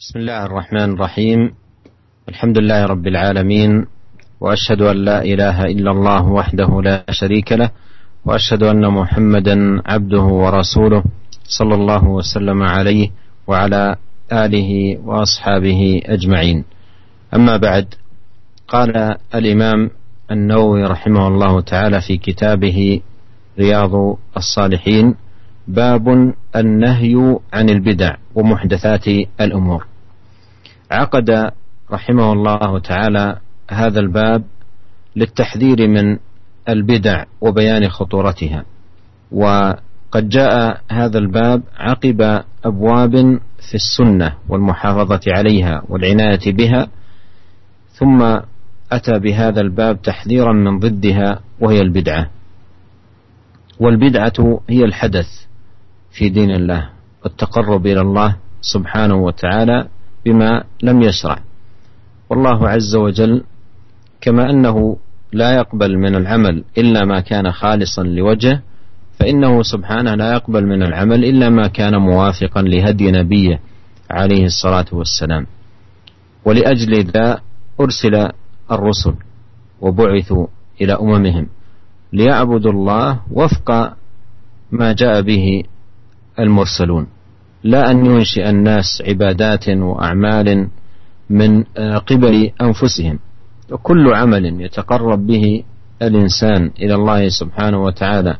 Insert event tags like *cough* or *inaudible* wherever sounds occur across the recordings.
بسم الله الرحمن الرحيم. الحمد لله رب العالمين وأشهد أن لا إله إلا الله وحده لا شريك له وأشهد أن محمدا عبده ورسوله صلى الله وسلم عليه وعلى آله وأصحابه أجمعين. أما بعد قال الإمام النووي رحمه الله تعالى في كتابه رياض الصالحين باب النهي عن البدع ومحدثات الأمور. عقد رحمه الله تعالى هذا الباب للتحذير من البدع وبيان خطورتها. وقد جاء هذا الباب عقب أبواب في السنة والمحافظة عليها والعناية بها ثم أتى بهذا الباب تحذيرا من ضدها وهي البدعة. والبدعة هي الحدث. في دين الله والتقرب إلى الله سبحانه وتعالى بما لم يشرع. والله عز وجل كما أنه لا يقبل من العمل إلا ما كان خالصا لوجهه فإنه سبحانه لا يقبل من العمل إلا ما كان موافقا لهدي نبيه عليه الصلاة والسلام. ولأجل ذا أرسل الرسل وبعثوا إلى أممهم ليعبدوا الله وفق ما جاء به المرسلون. لا أن ينشئ الناس عبادات وأعمال من آه، قبل أنفسهم. وكل عمل يتقرب به الإنسان إلى الله سبحانه وتعالى.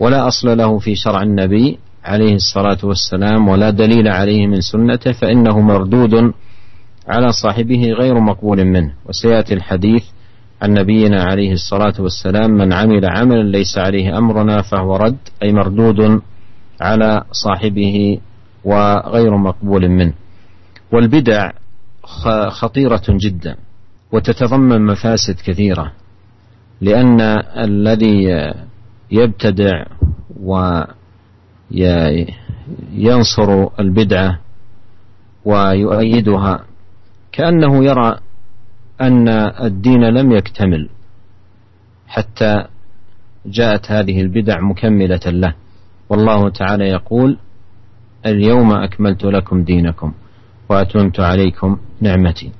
ولا أصل له في شرع النبي عليه الصلاة والسلام ولا دليل عليه من سنته فإنه مردود على صاحبه غير مقبول منه. وسيأتي الحديث عن نبينا عليه الصلاة والسلام من عمل عملا ليس عليه أمرنا فهو رد أي مردود على صاحبه وغير مقبول منه. والبدع خطيرة جدا وتتضمن مفاسد كثيرة لأن الذي يبتدع وينصر البدعة ويؤيدها كأنه يرى أن الدين لم يكتمل حتى جاءت هذه البدع مكملة له. والله تعالى يقول اليوم أكملت لكم دينكم وأتممت عليكم نعمتي.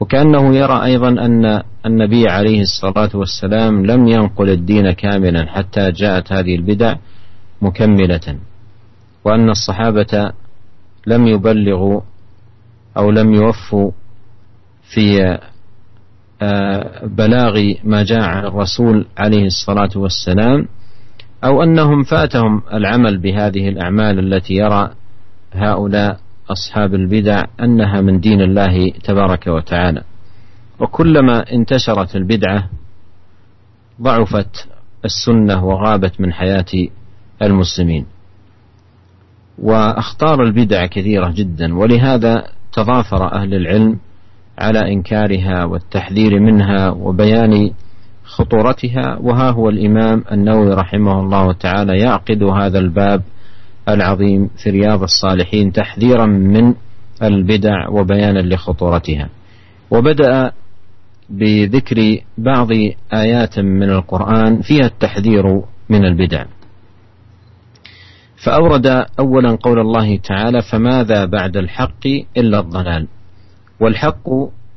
وكأنه يرى أيضا أن النبي عليه الصلاة والسلام لم ينقل الدين كاملا حتى جاءت هذه البدع مكملة وأن الصحابة لم يبلغوا أو لم يوفوا في آه، بلاغ ما جاء عن الرسول عليه الصلاة والسلام أو أنهم فاتهم العمل بهذه الأعمال التي يرى هؤلاء أصحاب البدع أنها من دين الله تبارك وتعالى. وكلما انتشرت البدعة ضعفت السنة وغابت من حياة المسلمين. وأخطار البدع كثيرة جدا ولهذا تضافر أهل العلم على إنكارها والتحذير منها وبيان خطورتها وها هو الإمام النووي رحمه الله تعالى يعقد هذا الباب العظيم في رياض الصالحين تحذيرا من البدع وبيانا لخطورتها. وبدأ بذكر بعض آيات من القرآن فيها التحذير من البدع. فأورد أولا قول الله تعالى فماذا بعد الحق إلا الضلال؟ والحق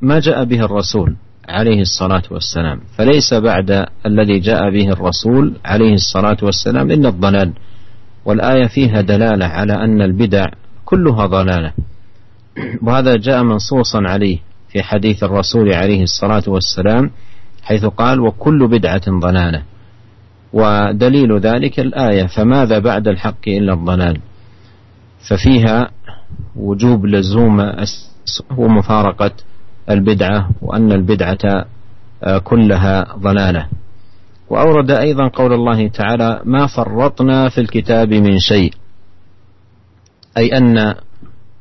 ما جاء به الرسول. عليه الصلاة والسلام. فليس بعد الذي جاء به الرسول عليه الصلاة والسلام إلا الضلال. والآية فيها دلالة على أن البدع كلها ضلالة. وهذا جاء منصوصا عليه في حديث الرسول عليه الصلاة والسلام حيث قال وكل بدعة ضلالة. ودليل ذلك الآية فماذا بعد الحق إلا الضلال؟ ففيها وجوب لزوم ومفارقة البدعة وأن البدعة آه، كلها ضلالة. وأورد أيضا قول الله تعالى ما فرطنا في الكتاب من شيء أي أن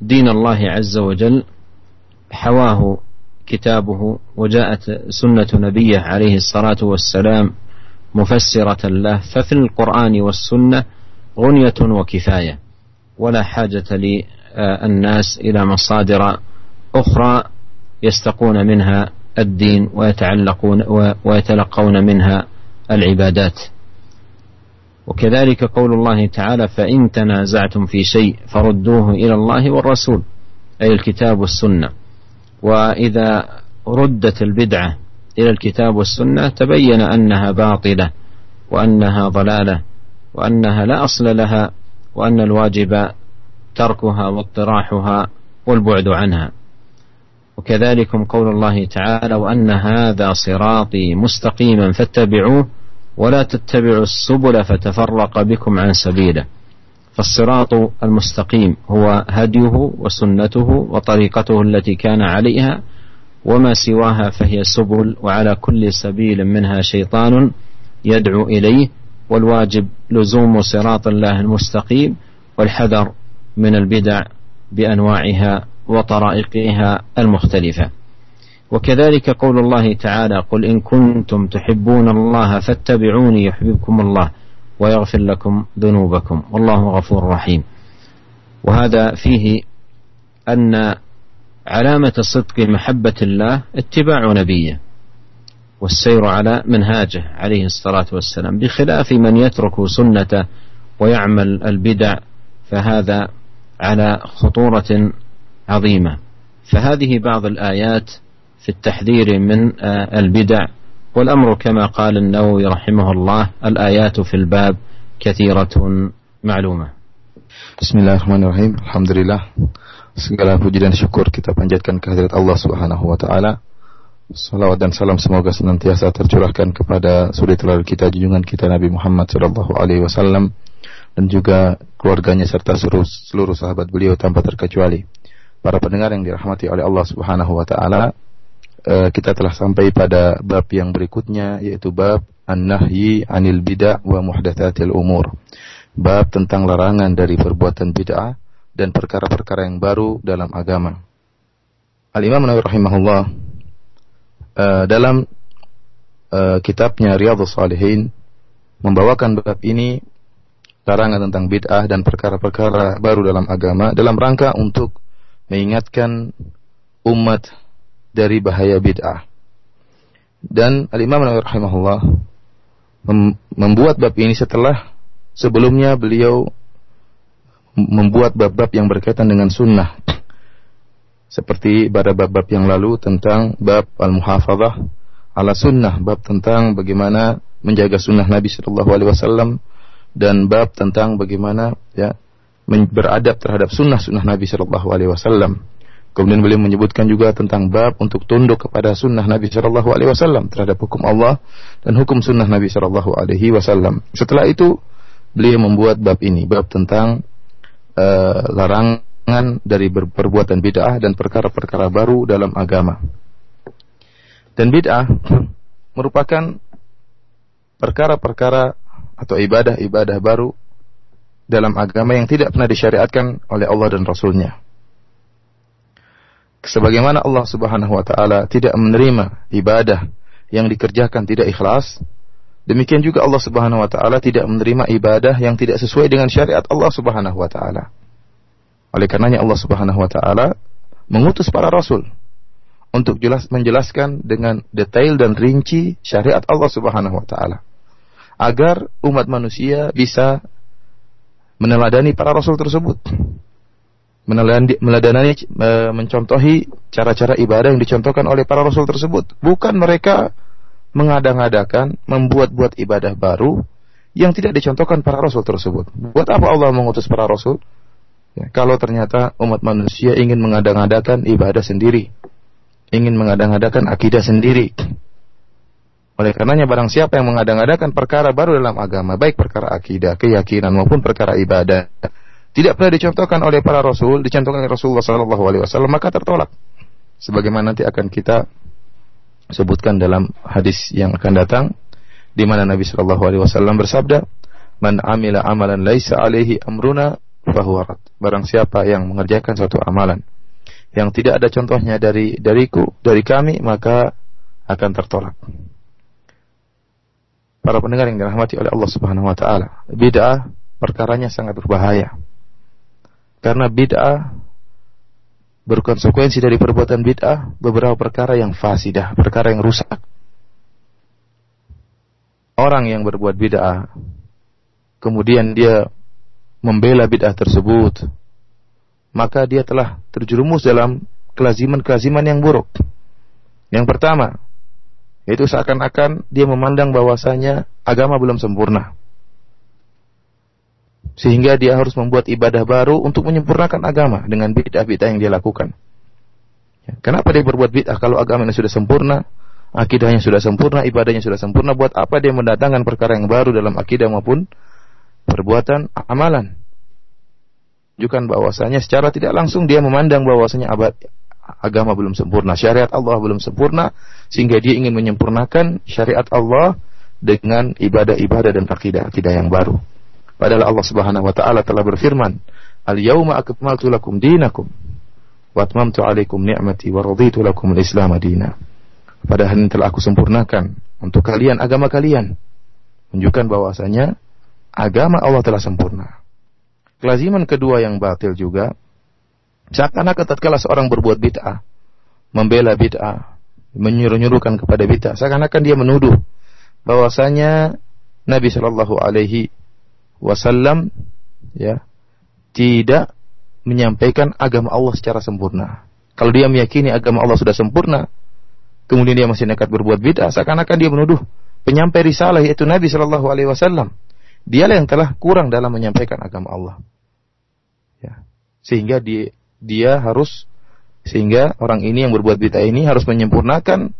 دين الله عز وجل حواه كتابه وجاءت سنة نبيه عليه الصلاة والسلام مفسرة له ففي القرآن والسنة غنية وكفاية ولا حاجة للناس إلى مصادر أخرى يستقون منها الدين ويتعلقون ويتلقون منها العبادات. وكذلك قول الله تعالى فإن تنازعتم في شيء فردوه إلى الله والرسول أي الكتاب والسنة. وإذا ردت البدعة إلى الكتاب والسنة تبين أنها باطلة وأنها ضلالة وأنها لا أصل لها وأن الواجب تركها واطراحها والبعد عنها. وكذلكم قول الله تعالى وأن هذا صراطي مستقيما فاتبعوه ولا تتبعوا السبل فتفرق بكم عن سبيله. فالصراط المستقيم هو هديه وسنته وطريقته التي كان عليها وما سواها فهي سبل وعلى كل سبيل منها شيطان يدعو إليه والواجب لزوم صراط الله المستقيم والحذر من البدع بأنواعها وطرائقها المختلفة. وكذلك قول الله تعالى قل إن كنتم تحبون الله فاتبعوني يحببكم الله ويغفر لكم ذنوبكم والله غفور رحيم. وهذا فيه أن علامة صدق محبة الله اتباع نبيه والسير على منهاجه عليه الصلاة والسلام بخلاف من يترك سنته ويعمل البدع فهذا على خطورة عظيمه فهذه بعض الايات في التحذير من البدع والأمر كما قال النووي رحمه الله الآيات في الباب كثيرة معلومة Bismillahirrahmanirrahim. Alhamdulillah. Segala puji dan syukur kita panjatkan kehadirat Allah Subhanahu wa taala. Salawat dan salam semoga senantiasa tercurahkan kepada suri teladan kita junjungan kita Nabi Muhammad sallallahu alaihi wasallam dan juga keluarganya serta seluruh, seluruh sahabat beliau tanpa terkecuali. Para pendengar yang dirahmati oleh Allah Subhanahu wa taala, uh, kita telah sampai pada bab yang berikutnya yaitu bab an-nahyi 'anil bid'ah wa muhdatsatil umur. Bab tentang larangan dari perbuatan bid'ah dan perkara-perkara yang baru dalam agama. Al-Imam Nawawi rahimahullah uh, dalam uh, kitabnya Riyadhus Shalihin membawakan bab ini larangan tentang bid'ah dan perkara-perkara baru dalam agama dalam rangka untuk mengingatkan umat dari bahaya bid'ah. Dan Al-Imam Nawawi rahimahullah membuat bab ini setelah sebelumnya beliau membuat bab-bab yang berkaitan dengan sunnah. Seperti pada bab-bab yang lalu tentang bab al-muhafadzah ala sunnah, bab tentang bagaimana menjaga sunnah Nabi Shallallahu Alaihi Wasallam dan bab tentang bagaimana ya beradab terhadap sunnah-sunnah Nabi Shallallahu Alaihi Wasallam. Kemudian beliau menyebutkan juga tentang bab untuk tunduk kepada sunnah Nabi Shallallahu Alaihi Wasallam terhadap hukum Allah dan hukum sunnah Nabi Shallallahu Alaihi Wasallam. Setelah itu beliau membuat bab ini, bab tentang uh, larangan dari perbuatan bid'ah dan perkara-perkara baru dalam agama. Dan bid'ah merupakan perkara-perkara atau ibadah-ibadah baru dalam agama yang tidak pernah disyariatkan oleh Allah dan Rasulnya. Sebagaimana Allah Subhanahu wa taala tidak menerima ibadah yang dikerjakan tidak ikhlas, demikian juga Allah Subhanahu wa taala tidak menerima ibadah yang tidak sesuai dengan syariat Allah Subhanahu wa taala. Oleh karenanya Allah Subhanahu wa taala mengutus para rasul untuk jelas menjelaskan dengan detail dan rinci syariat Allah Subhanahu wa taala agar umat manusia bisa meneladani para rasul tersebut meneladani mencontohi cara-cara ibadah yang dicontohkan oleh para rasul tersebut. Bukan mereka mengadang-adakan membuat-buat ibadah baru yang tidak dicontohkan para rasul tersebut. Buat apa Allah mengutus para rasul? Ya, kalau ternyata umat manusia ingin mengadang-adakan ibadah sendiri, ingin mengadang-adakan akidah sendiri. Oleh karenanya barang siapa yang mengadang-adakan perkara baru dalam agama, baik perkara akidah, keyakinan maupun perkara ibadah, tidak pernah dicontohkan oleh para rasul, dicontohkan oleh Rasulullah maka tertolak. Sebagaimana nanti akan kita sebutkan dalam hadis yang akan datang, di mana Nabi Shallallahu Alaihi Wasallam bersabda, "Man amila amalan laisa alaihi amruna fahuwarat." Barang siapa yang mengerjakan suatu amalan yang tidak ada contohnya dari dariku, dari kami, maka akan tertolak. Para pendengar yang dirahmati oleh Allah Subhanahu wa taala, bid'ah perkaranya sangat berbahaya. Karena bid'ah berkonsekuensi dari perbuatan bid'ah beberapa perkara yang fasidah, perkara yang rusak. Orang yang berbuat bid'ah kemudian dia membela bid'ah tersebut, maka dia telah terjerumus dalam kelaziman-kelaziman yang buruk. Yang pertama, yaitu seakan-akan dia memandang bahwasanya agama belum sempurna. Sehingga dia harus membuat ibadah baru untuk menyempurnakan agama dengan bid'ah-bid'ah yang dia lakukan. Ya, kenapa dia berbuat bid'ah kalau agamanya sudah sempurna, akidahnya sudah sempurna, ibadahnya sudah sempurna, buat apa dia mendatangkan perkara yang baru dalam akidah maupun perbuatan amalan? Menunjukkan bahwasanya secara tidak langsung dia memandang bahwasanya abad agama belum sempurna, syariat Allah belum sempurna, sehingga dia ingin menyempurnakan syariat Allah dengan ibadah-ibadah dan akidah-akidah yang baru. Padahal Allah Subhanahu wa taala telah berfirman, "Al-yauma akmaltu lakum dinakum wa atmamtu 'alaikum ni'mati wa raditu lakum al-Islam madina." Pada hari ini telah aku sempurnakan untuk kalian agama kalian. Menunjukkan bahwasanya agama Allah telah sempurna. Kelaziman kedua yang batil juga seakan-akan tatkala seorang berbuat bid'ah, membela bid'ah, menyuruh-nyuruhkan kepada bid'ah, seakan-akan dia menuduh bahwasanya Nabi Shallallahu alaihi wasallam ya tidak menyampaikan agama Allah secara sempurna. Kalau dia meyakini agama Allah sudah sempurna, kemudian dia masih nekat berbuat bid'ah, seakan-akan dia menuduh penyampai risalah yaitu Nabi Shallallahu Alaihi Wasallam. Dialah yang telah kurang dalam menyampaikan agama Allah. Ya. Sehingga dia, dia harus sehingga orang ini yang berbuat bid'ah ini harus menyempurnakan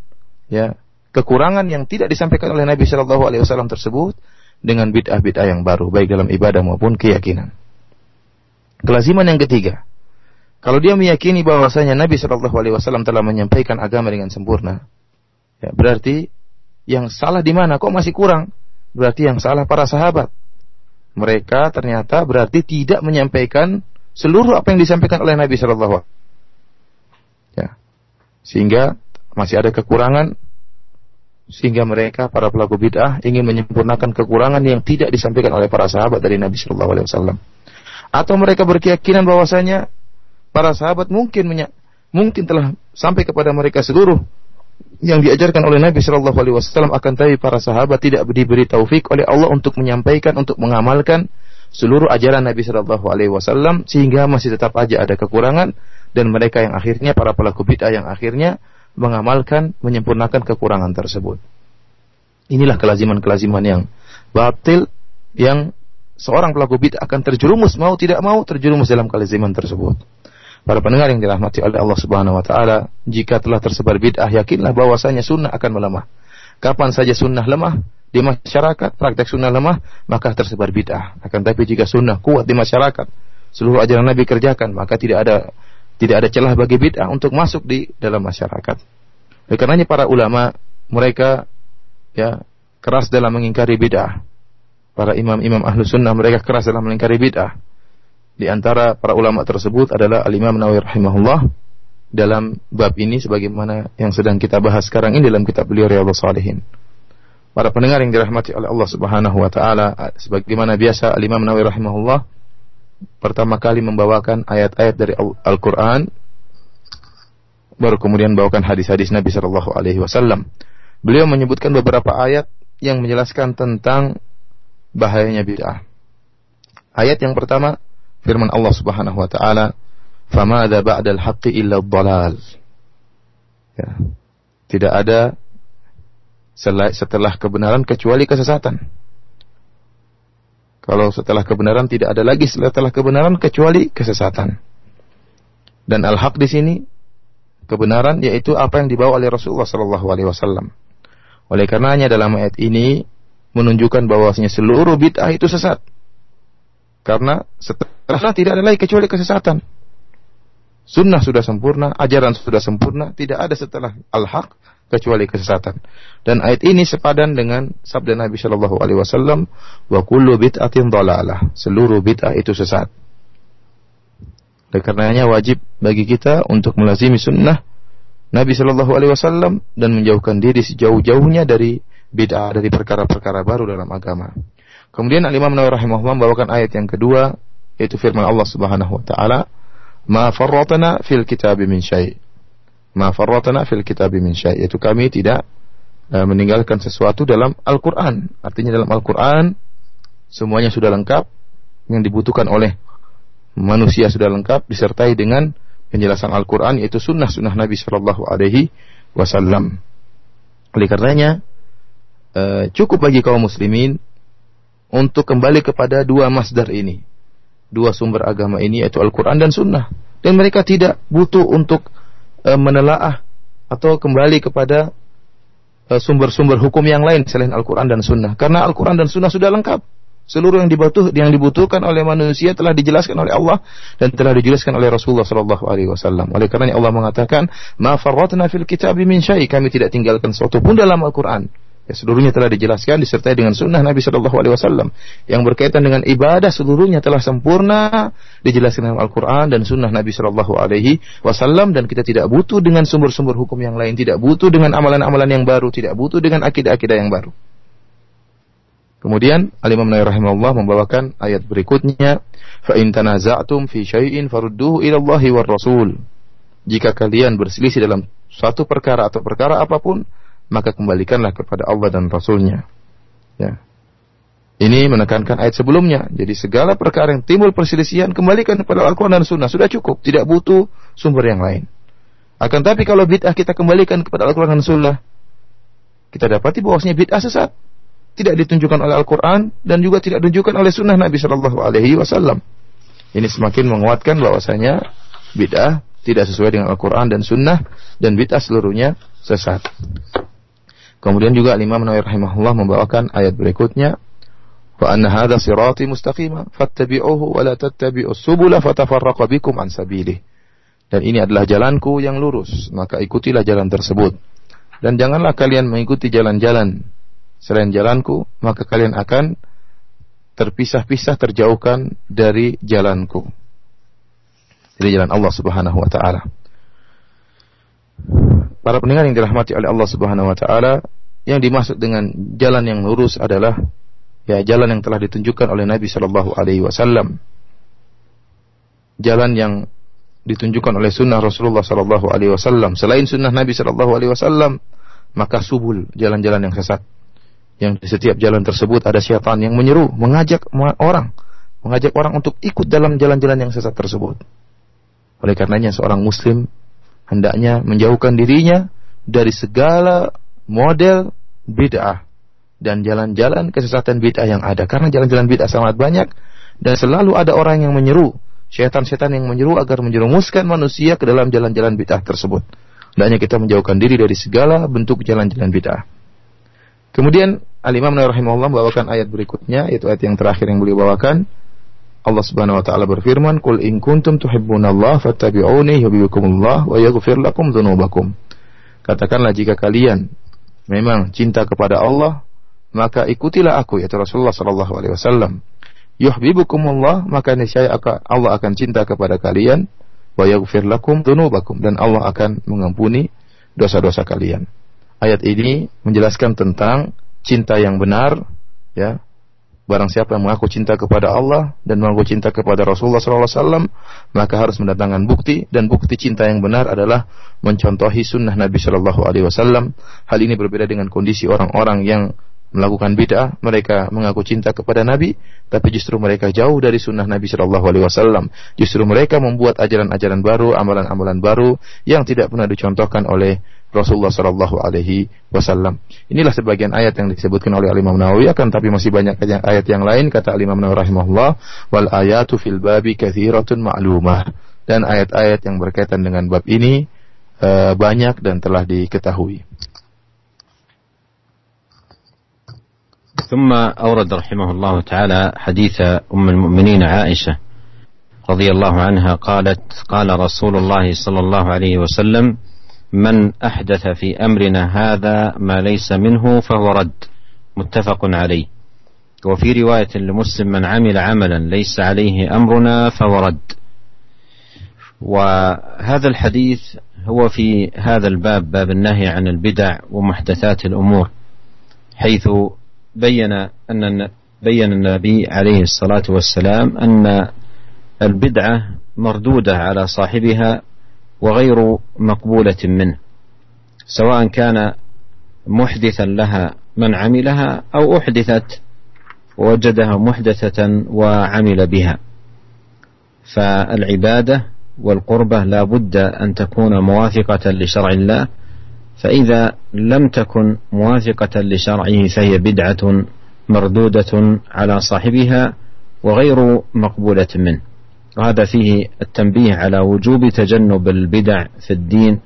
ya kekurangan yang tidak disampaikan oleh Nabi Shallallahu Alaihi Wasallam tersebut dengan bid'ah-bid'ah yang baru, baik dalam ibadah maupun keyakinan. Kelaziman yang ketiga, kalau dia meyakini bahwasanya Nabi Shallallahu Alaihi Wasallam telah menyampaikan agama dengan sempurna, ya, berarti yang salah di mana? Kok masih kurang? Berarti yang salah para sahabat. Mereka ternyata berarti tidak menyampaikan seluruh apa yang disampaikan oleh Nabi Shallallahu Alaihi Wasallam. Ya, sehingga masih ada kekurangan sehingga mereka para pelaku bid'ah ingin menyempurnakan kekurangan yang tidak disampaikan oleh para sahabat dari Nabi Shallallahu Alaihi Wasallam. Atau mereka berkeyakinan bahwasanya para sahabat mungkin mungkin telah sampai kepada mereka seluruh yang diajarkan oleh Nabi Shallallahu Alaihi Wasallam akan tapi para sahabat tidak diberi taufik oleh Allah untuk menyampaikan untuk mengamalkan seluruh ajaran Nabi Shallallahu Alaihi Wasallam sehingga masih tetap aja ada kekurangan dan mereka yang akhirnya para pelaku bid'ah yang akhirnya mengamalkan, menyempurnakan kekurangan tersebut. Inilah kelaziman-kelaziman yang batil yang seorang pelaku bid'ah akan terjerumus mau tidak mau terjerumus dalam kelaziman tersebut. Para pendengar yang dirahmati oleh Allah Subhanahu wa taala, jika telah tersebar bid'ah yakinlah bahwasanya sunnah akan melemah. Kapan saja sunnah lemah di masyarakat, praktek sunnah lemah, maka tersebar bid'ah. Akan tapi jika sunnah kuat di masyarakat, seluruh ajaran Nabi kerjakan, maka tidak ada tidak ada celah bagi bid'ah untuk masuk di dalam masyarakat. Oleh karenanya para ulama mereka ya keras dalam mengingkari bid'ah. Para imam-imam ahlu sunnah mereka keras dalam mengingkari bid'ah. Di antara para ulama tersebut adalah Al-Imam Nawawi rahimahullah dalam bab ini sebagaimana yang sedang kita bahas sekarang ini dalam kitab beliau Riyadhus Shalihin. Para pendengar yang dirahmati oleh Allah Subhanahu wa taala, sebagaimana biasa Al-Imam Nawawi rahimahullah pertama kali membawakan ayat-ayat dari Al-Quran, baru kemudian bawakan hadis-hadis Nabi Shallallahu Alaihi Wasallam. Beliau menyebutkan beberapa ayat yang menjelaskan tentang bahayanya bid'ah. Ayat yang pertama, firman Allah Subhanahu Wa Taala, "Famada ba'dal haqqi illa dhalal." Ya. Tidak ada setelah kebenaran kecuali kesesatan. Kalau setelah kebenaran tidak ada lagi setelah kebenaran kecuali kesesatan. Dan al-haq di sini kebenaran yaitu apa yang dibawa oleh Rasulullah Shallallahu Alaihi Wasallam. Oleh karenanya dalam ayat ini menunjukkan bahwasanya seluruh bid'ah itu sesat. Karena setelah tidak ada lagi kecuali kesesatan. Sunnah sudah sempurna, ajaran sudah sempurna, tidak ada setelah al-haq kecuali kesesatan. Dan ayat ini sepadan dengan sabda Nabi Shallallahu Alaihi Wasallam, wa kullu bid'atin dalalah. Seluruh bid'ah itu sesat. Oleh karenanya wajib bagi kita untuk melazimi sunnah Nabi Shallallahu Alaihi Wasallam dan menjauhkan diri sejauh-jauhnya dari bid'ah dari perkara-perkara baru dalam agama. Kemudian Al Imam Nawawi rahimahullah membawakan ayat yang kedua yaitu firman Allah Subhanahu wa taala, "Ma farratna fil kitab min syai'." Ma farratna fil kitab min syai' yaitu kami tidak uh, meninggalkan sesuatu dalam Al-Qur'an. Artinya dalam Al-Qur'an semuanya sudah lengkap yang dibutuhkan oleh manusia sudah lengkap disertai dengan penjelasan Al-Quran yaitu sunnah-sunnah Nabi Shallallahu Alaihi Wasallam. Oleh karenanya eh, cukup bagi kaum muslimin untuk kembali kepada dua masdar ini, dua sumber agama ini yaitu Al-Quran dan Sunnah. Dan mereka tidak butuh untuk eh, menelaah atau kembali kepada eh, sumber-sumber hukum yang lain selain Al-Quran dan Sunnah. Karena Al-Quran dan Sunnah sudah lengkap. Seluruh yang dibutuh yang dibutuhkan oleh manusia telah dijelaskan oleh Allah dan telah dijelaskan oleh Rasulullah sallallahu alaihi wasallam. Oleh karena Allah mengatakan, "Ma fil kitab min syai." Kami tidak tinggalkan sesuatu pun dalam Al-Qur'an. Ya, seluruhnya telah dijelaskan disertai dengan sunnah Nabi Shallallahu Alaihi Wasallam yang berkaitan dengan ibadah seluruhnya telah sempurna dijelaskan dalam Al-Quran dan sunnah Nabi Shallallahu Alaihi Wasallam dan kita tidak butuh dengan sumber-sumber hukum yang lain, tidak butuh dengan amalan-amalan yang baru, tidak butuh dengan akidah-akidah yang baru. Kemudian Al-Imam Nawawi rahimahullah membawakan ayat berikutnya, "Fa fi syai'in farudduhu Rasul." Jika kalian berselisih dalam suatu perkara atau perkara apa pun, maka kembalikanlah kepada Allah dan Rasulnya. Ya. Ini menekankan ayat sebelumnya. Jadi segala perkara yang timbul perselisihan kembalikan kepada Al-Quran dan Sunnah. Sudah cukup. Tidak butuh sumber yang lain. Akan tapi kalau bid'ah kita kembalikan kepada Al-Quran dan Sunnah, kita dapati bahwasanya bid'ah sesat tidak ditunjukkan oleh Al-Quran dan juga tidak ditunjukkan oleh Sunnah Nabi Shallallahu Alaihi Wasallam. Ini semakin menguatkan bahwasanya bid'ah tidak sesuai dengan Al-Quran dan Sunnah dan bid'ah seluruhnya sesat. Kemudian juga Imam Nawawi rahimahullah membawakan ayat berikutnya wa anna hadha sirati mustaqima fattabi'uhu wa la tattabi'us subula fatafarraqa bikum an sabilih. Dan ini adalah jalanku yang lurus, maka ikutilah jalan tersebut. Dan janganlah kalian mengikuti jalan-jalan selain jalanku, maka kalian akan terpisah-pisah terjauhkan dari jalanku. Dari jalan Allah Subhanahu wa taala. Para pendengar yang dirahmati oleh Allah Subhanahu wa taala, yang dimaksud dengan jalan yang lurus adalah ya jalan yang telah ditunjukkan oleh Nabi Shallallahu alaihi wasallam. Jalan yang ditunjukkan oleh sunnah Rasulullah Shallallahu alaihi wasallam. Selain sunnah Nabi Shallallahu alaihi wasallam, maka subul jalan-jalan yang sesat yang di setiap jalan tersebut ada syaitan yang menyeru, mengajak orang, mengajak orang untuk ikut dalam jalan-jalan yang sesat tersebut. Oleh karenanya seorang muslim hendaknya menjauhkan dirinya dari segala model bid'ah dan jalan-jalan kesesatan bid'ah yang ada karena jalan-jalan bid'ah sangat banyak dan selalu ada orang yang menyeru, syaitan-syaitan yang menyeru agar menjerumuskan manusia ke dalam jalan-jalan bid'ah tersebut. Hendaknya kita menjauhkan diri dari segala bentuk jalan-jalan bid'ah. Kemudian Al-Imam rahimahullah membawakan ayat berikutnya yaitu ayat yang terakhir yang beliau bawakan. Allah Subhanahu wa taala berfirman, "Qul in kuntum tuhibbunallaha fattabi'uni yuhibbukumullah wa yaghfir lakum dzunubakum." Katakanlah jika kalian memang cinta kepada Allah, maka ikutilah aku yaitu Rasulullah sallallahu alaihi wasallam. Yuhibbukumullah, maka niscaya Allah akan cinta kepada kalian wa yaghfir lakum dzunubakum dan Allah akan mengampuni dosa-dosa kalian. Ayat ini menjelaskan tentang cinta yang benar, ya. Barang siapa yang mengaku cinta kepada Allah dan mengaku cinta kepada Rasulullah SAW, maka harus mendatangkan bukti dan bukti cinta yang benar adalah mencontohi sunnah Nabi Shallallahu Alaihi Wasallam. Hal ini berbeda dengan kondisi orang-orang yang melakukan bid'ah, mereka mengaku cinta kepada Nabi, tapi justru mereka jauh dari sunnah Nabi Shallallahu Alaihi Wasallam. Justru mereka membuat ajaran-ajaran baru, amalan-amalan baru yang tidak pernah dicontohkan oleh Rasulullah Shallallahu Alaihi Wasallam. Inilah sebagian ayat yang disebutkan oleh Imam Nawawi, akan tapi masih banyak ayat yang lain kata Imam Nawawi rahimahullah, wal ayatu fil babi kathiratun ma'lumah. Dan ayat-ayat yang berkaitan dengan bab ini uh, banyak dan telah diketahui. ثم أورد رحمه الله تعالى حديث أم المؤمنين عائشة رضي الله عنها قالت قال رسول الله صلى الله عليه وسلم من أحدث في أمرنا هذا ما ليس منه فهو رد. متفق عليه. وفي رواية لمسلم من عمل عملا ليس عليه أمرنا فهو رد. وهذا الحديث هو في هذا الباب باب النهي عن البدع ومحدثات الأمور حيث بين أن بين النبي عليه الصلاة والسلام أن البدعة مردودة على صاحبها وغير مقبولة منه سواء كان محدثا لها من عملها أو أحدثت ووجدها محدثة وعمل بها. فالعبادة والقربة لا بد أن تكون موافقة لشرع الله فإذا لم تكن موافقة لشرعه فهي بدعة مردودة على صاحبها وغير مقبولة منه. وهذا فيه التنبيه على وجوب تجنب البدع في الدين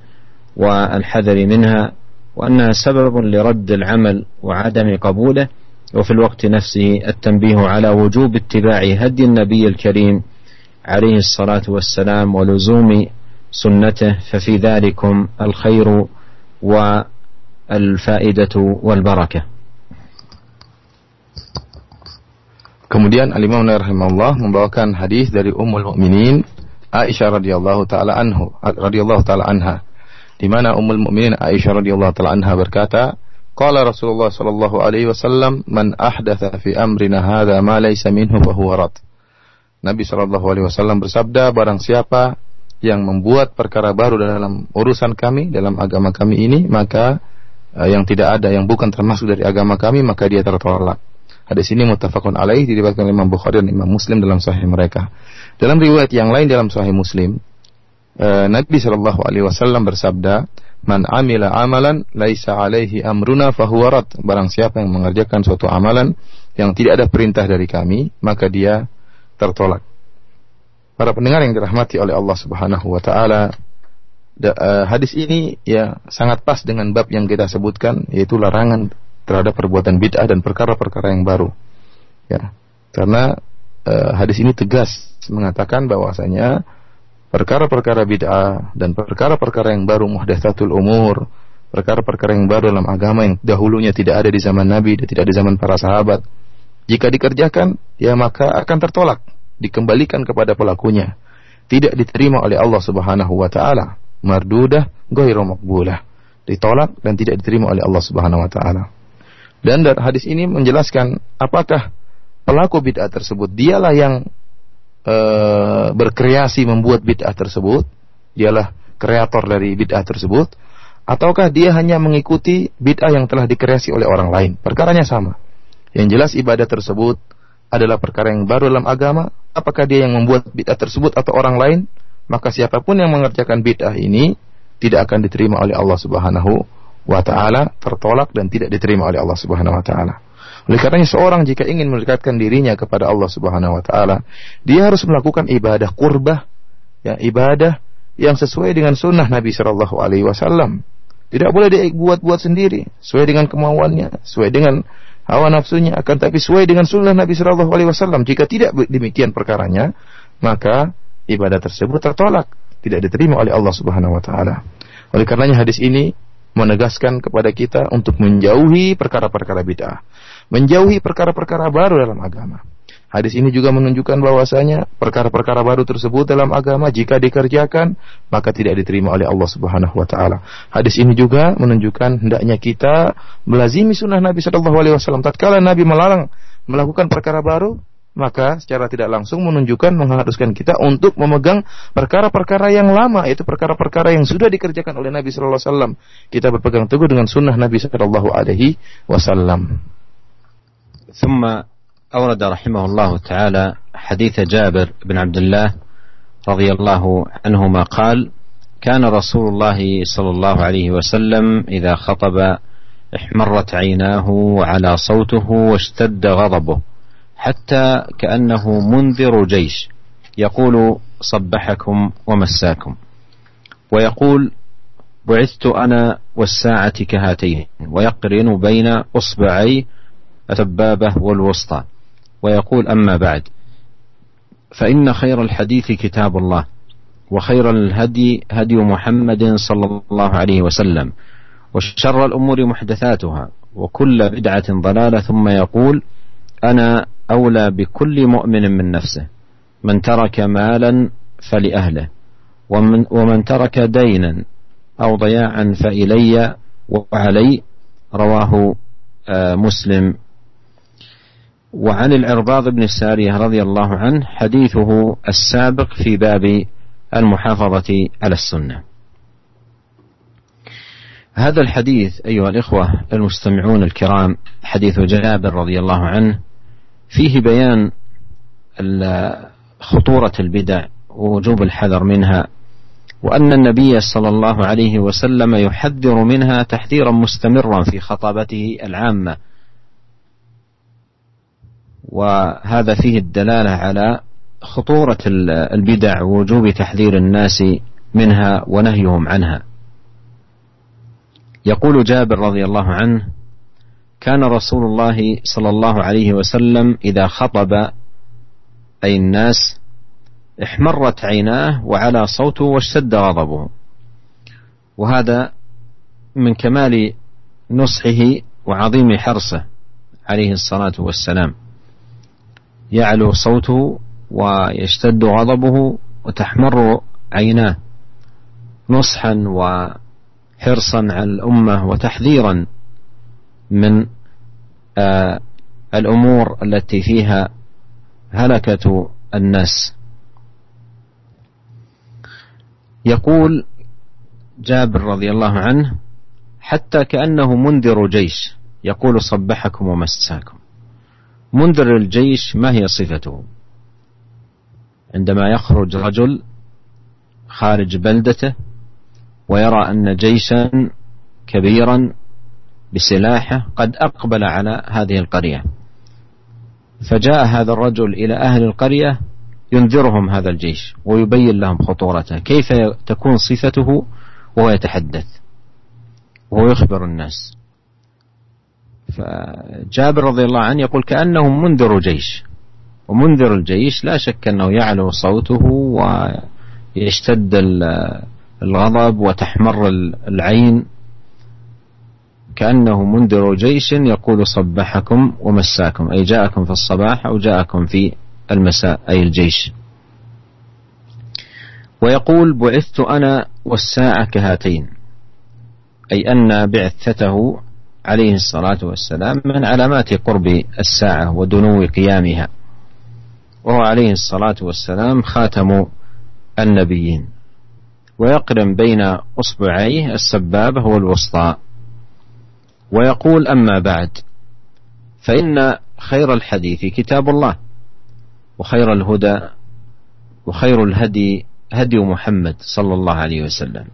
والحذر منها وأنها سبب لرد العمل وعدم قبوله وفي الوقت نفسه التنبيه على وجوب اتباع هدي النبي الكريم عليه الصلاة والسلام ولزوم سنته ففي ذلكم الخير والفائدة والبركة. Kemudian Al-Imam rahimahullah membawakan hadis dari Ummul Mukminin Aisyah radhiyallahu taala anhu radhiyallahu taala anha. Di mana Ummul Mukminin Aisyah radhiyallahu taala anha berkata Qala Rasulullah sallallahu alaihi wasallam man ahdatha fi amrina hadza ma laysa minhu fa huwa rad. Nabi sallallahu alaihi wasallam bersabda barang siapa yang membuat perkara baru dalam urusan kami dalam agama kami ini maka uh, yang tidak ada yang bukan termasuk dari agama kami maka dia tertolak Hadis ini muttafaqun alaih diriwayatkan oleh Imam Bukhari dan Imam Muslim dalam sahih mereka. Dalam riwayat yang lain dalam sahih Muslim, eh, Nabi Shallallahu alaihi wasallam bersabda, "Man amila amalan laisa alaihi amruna fahuwa rad." Barang siapa yang mengerjakan suatu amalan yang tidak ada perintah dari kami, maka dia tertolak. Para pendengar yang dirahmati oleh Allah Subhanahu wa taala, eh, hadis ini ya sangat pas dengan bab yang kita sebutkan yaitu larangan terhadap perbuatan bid'ah dan perkara-perkara yang baru. Ya. Karena e, hadis ini tegas mengatakan bahwasanya perkara-perkara bid'ah dan perkara-perkara yang baru muhdatsatul umur, perkara-perkara yang baru dalam agama yang dahulunya tidak ada di zaman Nabi dan tidak ada di zaman para sahabat. Jika dikerjakan, ya maka akan tertolak, dikembalikan kepada pelakunya. Tidak diterima oleh Allah Subhanahu wa taala. Mardudah ghairu maqbulah. Ditolak dan tidak diterima oleh Allah Subhanahu wa taala. Dan hadis ini menjelaskan apakah pelaku bid'ah tersebut dialah yang e, berkreasi membuat bid'ah tersebut, dialah kreator dari bid'ah tersebut, ataukah dia hanya mengikuti bid'ah yang telah dikreasi oleh orang lain. Perkaranya sama. Yang jelas ibadah tersebut adalah perkara yang baru dalam agama, apakah dia yang membuat bid'ah tersebut atau orang lain, maka siapa pun yang mengerjakan bid'ah ini tidak akan diterima oleh Allah Subhanahu wa taala tertolak dan tidak diterima oleh Allah Subhanahu wa taala. Oleh karenanya seorang jika ingin mendekatkan dirinya kepada Allah Subhanahu wa taala, dia harus melakukan ibadah kurbah, ya ibadah yang sesuai dengan sunnah Nabi Shallallahu alaihi wasallam. Tidak boleh dia buat-buat sendiri, sesuai dengan kemauannya, sesuai dengan hawa nafsunya, akan tapi sesuai dengan sunnah Nabi Shallallahu alaihi wasallam. Jika tidak demikian perkaranya, maka ibadah tersebut tertolak, tidak diterima oleh Allah Subhanahu wa taala. Oleh karenanya hadis ini menegaskan kepada kita untuk menjauhi perkara-perkara bid'ah, menjauhi perkara-perkara baru dalam agama. Hadis ini juga menunjukkan bahwasanya perkara-perkara baru tersebut dalam agama jika dikerjakan maka tidak diterima oleh Allah Subhanahu wa taala. Hadis ini juga menunjukkan hendaknya kita melazimi sunnah Nabi sallallahu alaihi wasallam tatkala Nabi melarang melakukan perkara baru maka secara tidak langsung menunjukkan mengharuskan kita untuk memegang perkara-perkara yang lama yaitu perkara-perkara yang sudah dikerjakan oleh Nabi sallallahu alaihi wasallam. Kita berpegang teguh dengan sunnah Nabi sallallahu alaihi wasallam. ثم أورد رحمه الله تعالى حديث جابر بن عبد الله رضي الله عنهما قال كان رسول الله صلى الله عليه وسلم إذا خطب احمرت عيناه وعلى صوته واشتد غضبه حتى كأنه منذر جيش يقول صبحكم ومساكم. ويقول بعثت أنا والساعة كهاتين ويقرن بين أصبعي السبابة والوسطى. ويقول أما بعد فإن خير الحديث كتاب الله وخير الهدي هدي محمد صلى الله عليه وسلم وشر الأمور محدثاتها وكل بدعة ضلالة ثم يقول أنا أولى بكل مؤمن من نفسه من ترك مالا فلأهله ومن, ومن ترك دينا أو ضياعا فإلي وعلي رواه آه، مسلم. وعن العرباض بن السارية رضي الله عنه حديثه السابق في باب المحافظة على السنة. هذا الحديث أيها الإخوة المستمعون الكرام حديث جابر رضي الله عنه فيه بيان خطورة البدع ووجوب الحذر منها وأن النبي صلى الله عليه وسلم يحذر منها تحذيرا مستمرا في خطابته العامة. وهذا فيه الدلالة على خطورة البدع ووجوب تحذير الناس منها ونهيهم عنها. يقول جابر رضي الله عنه كان رسول الله صلى الله عليه وسلم إذا خطب أي الناس احمرت عيناه وعلى صوته واشتد غضبه. وهذا من كمال نصحه وعظيم حرصه عليه الصلاة والسلام. يعلو صوته ويشتد غضبه وتحمر عيناه. نصحا وحرصا على الأمة وتحذيرا من آه الأمور التي فيها هلكة الناس. يقول جابر رضي الله عنه حتى كأنه منذر جيش يقول صبحكم ومساكم. منذر الجيش ما هي صفته؟ عندما يخرج رجل خارج بلدته ويرى أن جيشا كبيرا بسلاحه قد أقبل على هذه القرية. فجاء هذا الرجل إلى أهل القرية ينذرهم هذا الجيش ويبين لهم خطورته. كيف تكون صفته وهو يتحدث وهو يخبر الناس. فجابر رضي الله عنه يقول كأنه منذر جيش. ومنذر الجيش لا شك أنه يعلو صوته ويشتد الغضب وتحمر العين. كأنه منذر جيش يقول صبحكم ومساكم أي جاءكم في الصباح أو جاءكم في المساء أي الجيش. ويقول بعثت أنا والساعة كهاتين أي أن بعثته عليه الصلاة والسلام من علامات قرب الساعة ودنو قيامها وهو عليه الصلاة والسلام خاتم النبيين. ويقرن بين أصبعيه السبابة والوسطى ويقول أما بعد فإن خير الحديث كتاب الله وخير الهدى وخير الهدي هدي محمد صلى الله عليه وسلم.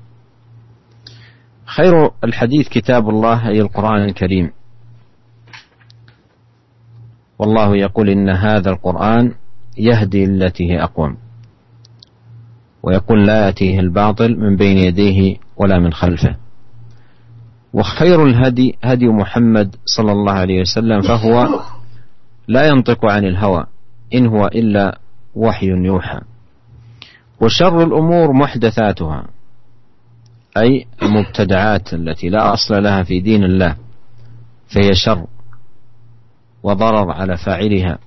خير الحديث كتاب الله أي القرآن الكريم. والله يقول إن هذا القرآن يهدي التي هي أقوم ويقول لا يأتيه الباطل من بين يديه ولا من خلفه. وخير الهدي هدي محمد صلى الله عليه وسلم فهو لا ينطق عن الهوى إن هو إلا وحي يوحى. وشر الأمور محدثاتها أي المبتدعات التي لا أصل لها في دين الله فهي شر وضرر على فاعلها.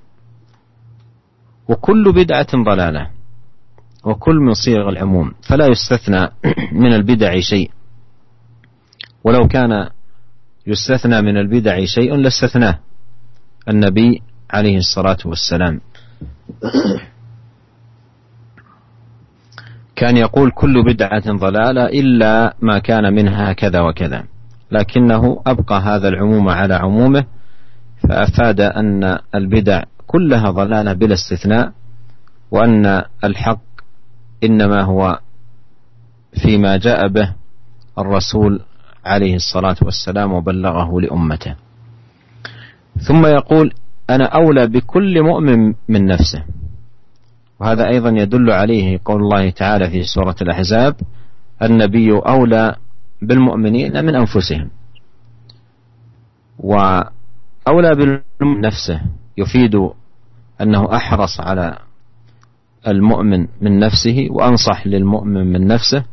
وكل بدعة ضلالة وكل من صيغ العموم فلا يستثنى *clears throat* من البدع شيء. ولو كان يستثنى من البدع شيء لاستثناه. النبي عليه الصلاة والسلام. كان يقول كل بدعة ضلالة إلا ما كان منها كذا وكذا. لكنه أبقى هذا العموم على عمومه فأفاد أن البدع كلها ضلالة بلا استثناء وأن الحق إنما هو فيما جاء به الرسول عليه الصلاة والسلام وبلغه لأمته. ثم يقول أنا أولى بكل مؤمن من نفسه. وهذا أيضا يدل عليه قول الله تعالى في سورة الأحزاب النبي أولى بالمؤمنين من أنفسهم. وأولى بالمؤمن نفسه يفيد أنه أحرص على المؤمن من نفسه وأنصح للمؤمن من نفسه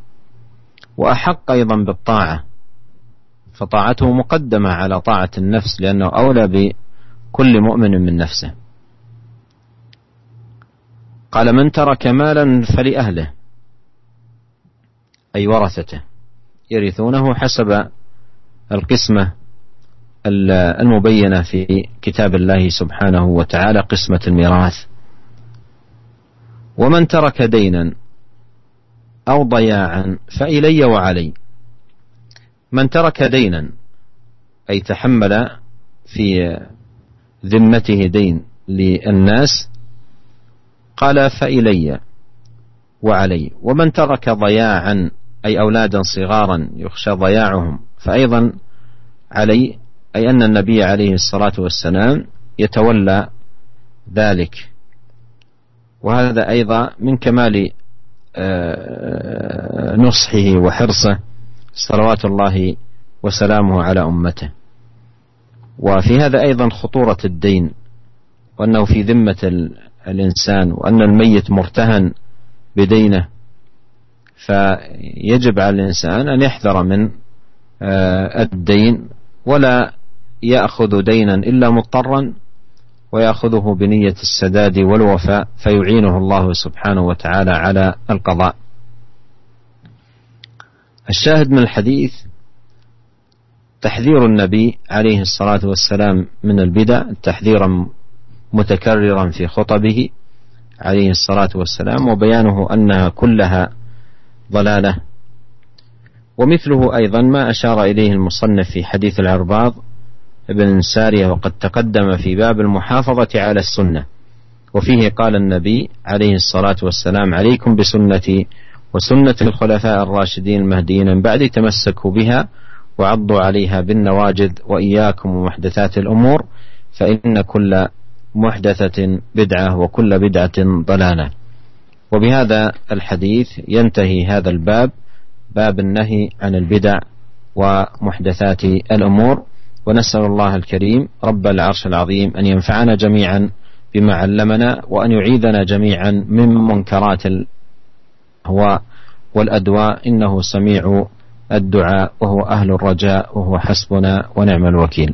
وأحق أيضا بالطاعة. فطاعته مقدمة على طاعة النفس لأنه أولى بكل مؤمن من نفسه. قال من ترك مالا فلأهله. أي ورثته. يرثونه حسب القسمة المبينة في كتاب الله سبحانه وتعالى قسمة الميراث. ومن ترك دينا أو ضياعا فإلي وعلي. من ترك دينا أي تحمل في ذمته دين للناس قال فإلي وعلي. ومن ترك ضياعا أي أولادا صغارا يخشى ضياعهم فأيضا علي أي أن النبي عليه الصلاة والسلام يتولى ذلك. وهذا أيضا من كمال آه، نصحه وحرصه. صلوات الله وسلامه على أمته وفي هذا أيضا خطورة الدين وأنه في ذمة الإنسان وأن الميت مرتهن بدينه فيجب على الإنسان أن يحذر من آه، الدين ولا يأخذ دينا إلا مضطرا ويأخذه بنية السداد والوفاء فيعينه الله سبحانه وتعالى على القضاء. الشاهد من الحديث تحذير النبي عليه الصلاة والسلام من البدع تحذيرا متكررا في خطبه عليه الصلاة والسلام وبيانه أنها كلها ضلالة. ومثله أيضا ما أشار إليه المصنف في حديث العرباض ابن سارية وقد تقدم في باب المحافظة على السنة. وفيه قال النبي عليه الصلاة والسلام عليكم بسنتي وسنة الخلفاء الراشدين المهديين من بعد تمسكوا بها وعضوا عليها بالنواجذ وإياكم ومحدثات الأمور فإن كل محدثة بدعة وكل بدعة ضلالة. وبهذا الحديث ينتهي هذا الباب باب النهي عن البدع ومحدثات الأمور. ونسأل الله الكريم رب العرش العظيم أن ينفعنا جميعا بما علمنا وأن يعيذنا جميعا من منكرات الهواء والأدواء إنه سميع الدعاء وهو أهل الرجاء وهو حسبنا ونعم الوكيل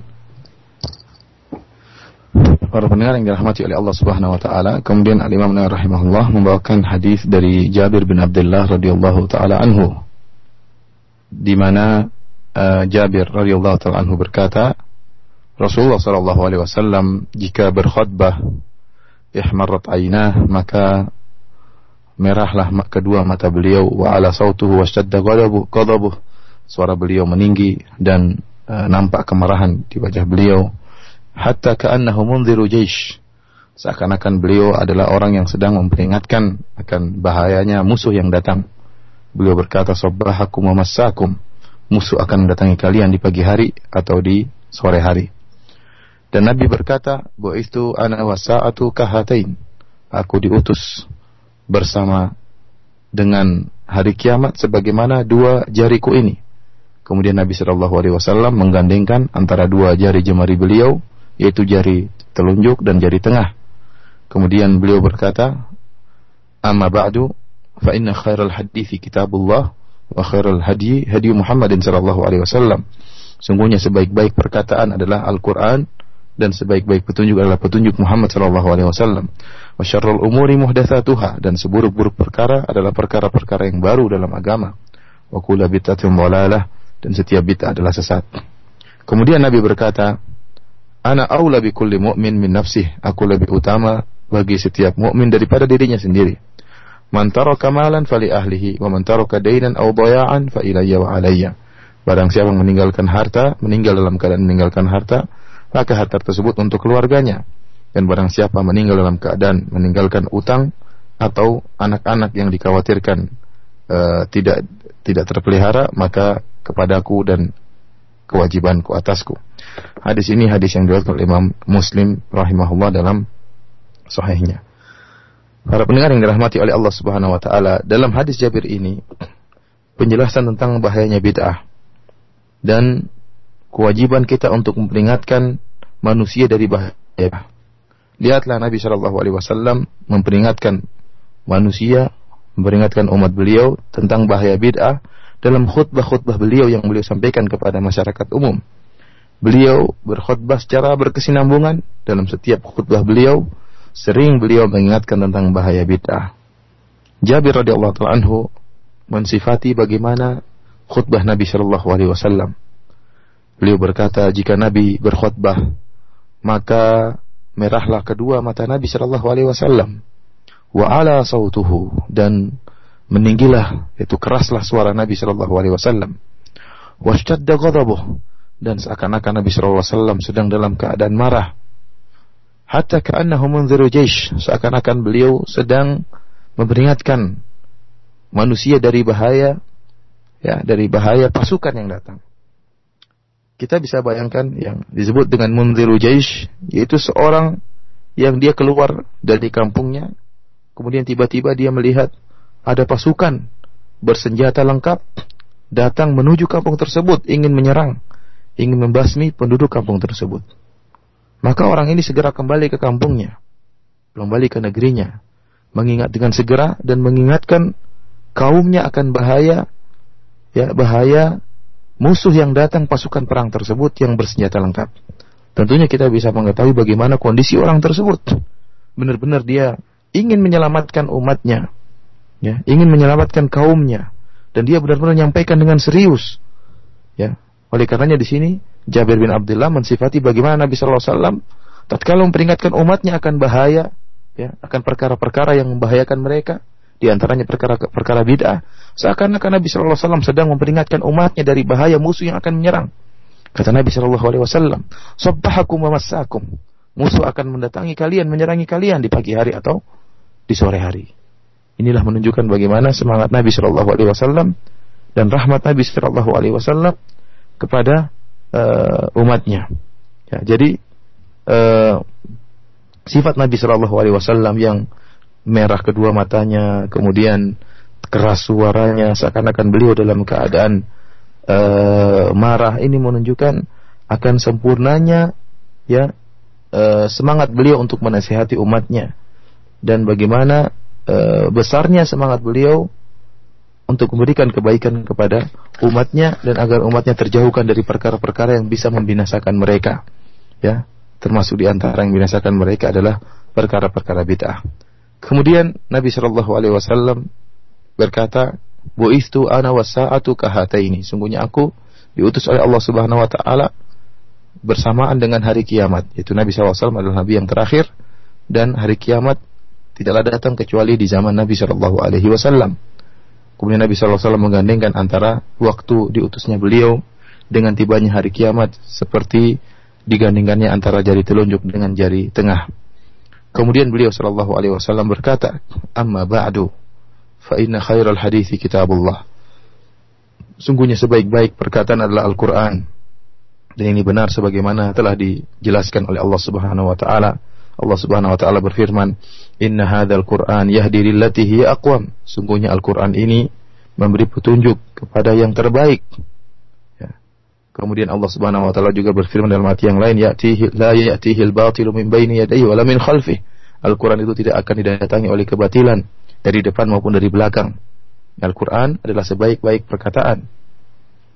Para pendengar yang dirahmati oleh Allah Subhanahu wa taala, kemudian Al Imam Nawawi rahimahullah membawakan hadis dari Jabir bin Abdullah radhiyallahu taala anhu di mana uh, Jabir radhiyallahu taala anhu berkata, Rasulullah sallallahu alaihi wasallam jika berkhutbah ihmarat ainah maka merahlah kedua mata beliau. Wa ala sautuhu washtadda ghadabuh. Suara beliau meninggi dan uh, nampak kemarahan di wajah beliau. Hatta ka'annahu munziru jaish. Seakan-akan beliau adalah orang yang sedang memperingatkan akan bahayanya musuh yang datang. Beliau berkata sabbahakum wa massakum. Musuh akan mendatangi kalian di pagi hari atau di sore hari. Dan Nabi berkata itu ana wasa'atu kahatain. Aku diutus bersama dengan hari kiamat sebagaimana dua jariku ini kemudian Nabi Shallallahu Alaihi Wasallam menggandengkan antara dua jari jemari beliau yaitu jari telunjuk dan jari tengah. Kemudian beliau berkata, "Amma ba'du, fa inna khairal hadithi kitabullah wa khairal hadi hadi Muhammadin sallallahu alaihi wasallam." Sungguhnya sebaik-baik perkataan adalah Al-Qur'an dan sebaik-baik petunjuk adalah petunjuk Muhammad sallallahu alaihi wasallam. Wa syarrul umuri muhdatsatuha dan seburuk-buruk perkara adalah perkara-perkara yang baru dalam agama. Wa kullu bid'atin dhalalah dan setiap bid'ah adalah sesat. Kemudian Nabi berkata, Ana aula bi kulli mu'min min nafsih. Aku lebih utama bagi setiap mukmin daripada dirinya sendiri. Man taraka malan fali ahlihi wa man taraka dainan aw daya'an fa ilayya wa alayya. Barang siapa meninggalkan harta, meninggal dalam keadaan meninggalkan harta, maka harta tersebut untuk keluarganya. Dan barang siapa meninggal dalam keadaan meninggalkan utang atau anak-anak yang dikhawatirkan uh, tidak tidak terpelihara, maka kepadaku dan kewajibanku atasku. Hadis ini hadis yang diriwayatkan oleh Imam Muslim rahimahullah dalam sahihnya. Para pendengar yang dirahmati oleh Allah Subhanahu wa taala, dalam hadis Jabir ini penjelasan tentang bahayanya bid'ah dan kewajiban kita untuk memperingatkan manusia dari bahaya. Lihatlah Nabi Shallallahu Alaihi Wasallam memperingatkan manusia, memperingatkan umat beliau tentang bahaya bid'ah dalam khutbah-khutbah beliau yang beliau sampaikan kepada masyarakat umum. Beliau berkhutbah secara berkesinambungan dalam setiap khutbah beliau sering beliau mengingatkan tentang bahaya bid'ah. Jabir radhiyallahu anhu mensifati bagaimana khutbah Nabi Shallallahu alaihi wasallam. Beliau berkata, jika Nabi berkhutbah, maka merahlah kedua mata Nabi Shallallahu alaihi wasallam. Wa ala sautuhu dan meninggilah itu keraslah suara Nabi Shallallahu Alaihi Wasallam. Washtadda ghadabuh dan seakan-akan Nabi Shallallahu Alaihi Wasallam sedang dalam keadaan marah. hatta ka'annahu munziru seakan-akan beliau sedang memperingatkan manusia dari bahaya ya dari bahaya pasukan yang datang. Kita bisa bayangkan yang disebut dengan munziru jaysh yaitu seorang yang dia keluar dari kampungnya kemudian tiba-tiba dia melihat ada pasukan bersenjata lengkap datang menuju kampung tersebut ingin menyerang, ingin membasmi penduduk kampung tersebut. Maka orang ini segera kembali ke kampungnya, kembali ke negerinya, mengingat dengan segera dan mengingatkan kaumnya akan bahaya ya bahaya musuh yang datang pasukan perang tersebut yang bersenjata lengkap. Tentunya kita bisa mengetahui bagaimana kondisi orang tersebut. Benar-benar dia ingin menyelamatkan umatnya, ya, ingin menyelamatkan kaumnya, dan dia benar-benar menyampaikan dengan serius. Ya, oleh karenanya di sini Jabir bin Abdullah mensifati bagaimana Nabi Shallallahu Alaihi Wasallam tatkala memperingatkan umatnya akan bahaya, ya, akan perkara-perkara yang membahayakan mereka, di antaranya perkara-perkara bid'ah. Seakan-akan Nabi Shallallahu Alaihi Wasallam sedang memperingatkan umatnya dari bahaya musuh yang akan menyerang. Kata Nabi Shallallahu Alaihi Wasallam, "Sabbahakum wa massakum." Musuh akan mendatangi kalian, menyerangi kalian di pagi hari atau di sore hari. Inilah menunjukkan bagaimana semangat Nabi Shallallahu Alaihi Wasallam dan rahmat Nabi Shallallahu Alaihi Wasallam kepada uh, umatnya. Ya, jadi uh, sifat Nabi Shallallahu Alaihi Wasallam yang merah kedua matanya, kemudian keras suaranya, seakan-akan beliau dalam keadaan uh, marah. Ini menunjukkan akan sempurnanya ya uh, semangat beliau untuk menasihati umatnya dan bagaimana uh, besarnya semangat beliau untuk memberikan kebaikan kepada umatnya dan agar umatnya terjauhkan dari perkara-perkara yang bisa membinasakan mereka. Ya, termasuk di antara yang membinasakan mereka adalah perkara-perkara bid'ah. Kemudian Nabi Shallallahu Alaihi Wasallam berkata, "Bu'istu ana wasa'atu kahataini." Sungguhnya aku diutus oleh Allah Subhanahu Wa Taala bersamaan dengan hari kiamat. Yaitu Nabi SAW adalah Nabi yang terakhir dan hari kiamat tidaklah datang kecuali di zaman Nabi Shallallahu Alaihi Wasallam. Kemudian Nabi SAW menggandengkan antara waktu diutusnya beliau dengan tibanya hari kiamat seperti digandingkannya antara jari telunjuk dengan jari tengah. Kemudian beliau sallallahu alaihi wasallam berkata, "Amma ba'du, fa inna khairal hadithi kitabullah." Sungguhnya sebaik-baik perkataan adalah Al-Qur'an. Dan ini benar sebagaimana telah dijelaskan oleh Allah Subhanahu wa taala. Allah Subhanahu wa taala berfirman, "Inna hadzal Qur'an yahdi lillati hiya aqwam." Sungguhnya Al-Qur'an ini memberi petunjuk kepada yang terbaik Kemudian Allah Subhanahu wa taala juga berfirman dalam ayat yang lain, "Ya'tihi la ya'tihi al-batilu min baini yadayhi wa la min khalfi." Al-Qur'an itu tidak akan didatangi oleh kebatilan dari depan maupun dari belakang. Al-Qur'an adalah sebaik-baik perkataan.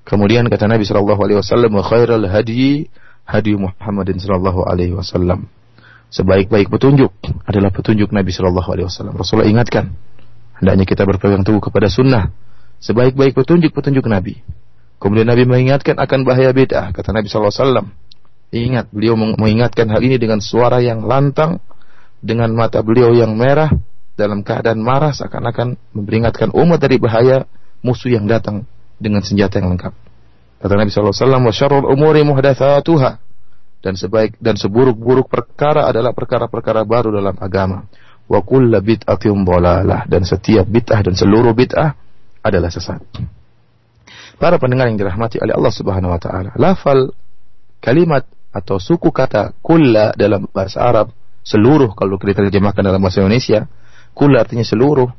Kemudian kata Nabi sallallahu alaihi wasallam, "Wa khairal hadi hadi Muhammadin sallallahu alaihi wasallam." Sebaik-baik petunjuk adalah petunjuk Nabi sallallahu alaihi wasallam. Rasulullah ingatkan, hendaknya kita berpegang teguh kepada sunnah. Sebaik-baik petunjuk petunjuk Nabi. Kemudian Nabi mengingatkan akan bahaya bid'ah. Kata Nabi SAW, ingat, beliau mengingatkan hal ini dengan suara yang lantang, dengan mata beliau yang merah, dalam keadaan marah seakan-akan memperingatkan umat dari bahaya musuh yang datang dengan senjata yang lengkap. Kata Nabi SAW, wa syarul umuri. Dan sebaik dan seburuk-buruk perkara adalah perkara-perkara baru dalam agama. Wa. Dan setiap bid'ah dan seluruh bid'ah adalah sesat. Para pendengar yang dirahmati oleh Allah Subhanahu wa taala, lafal kalimat atau suku kata kulla dalam bahasa Arab seluruh kalau kita terjemahkan dalam bahasa Indonesia, kulla artinya seluruh.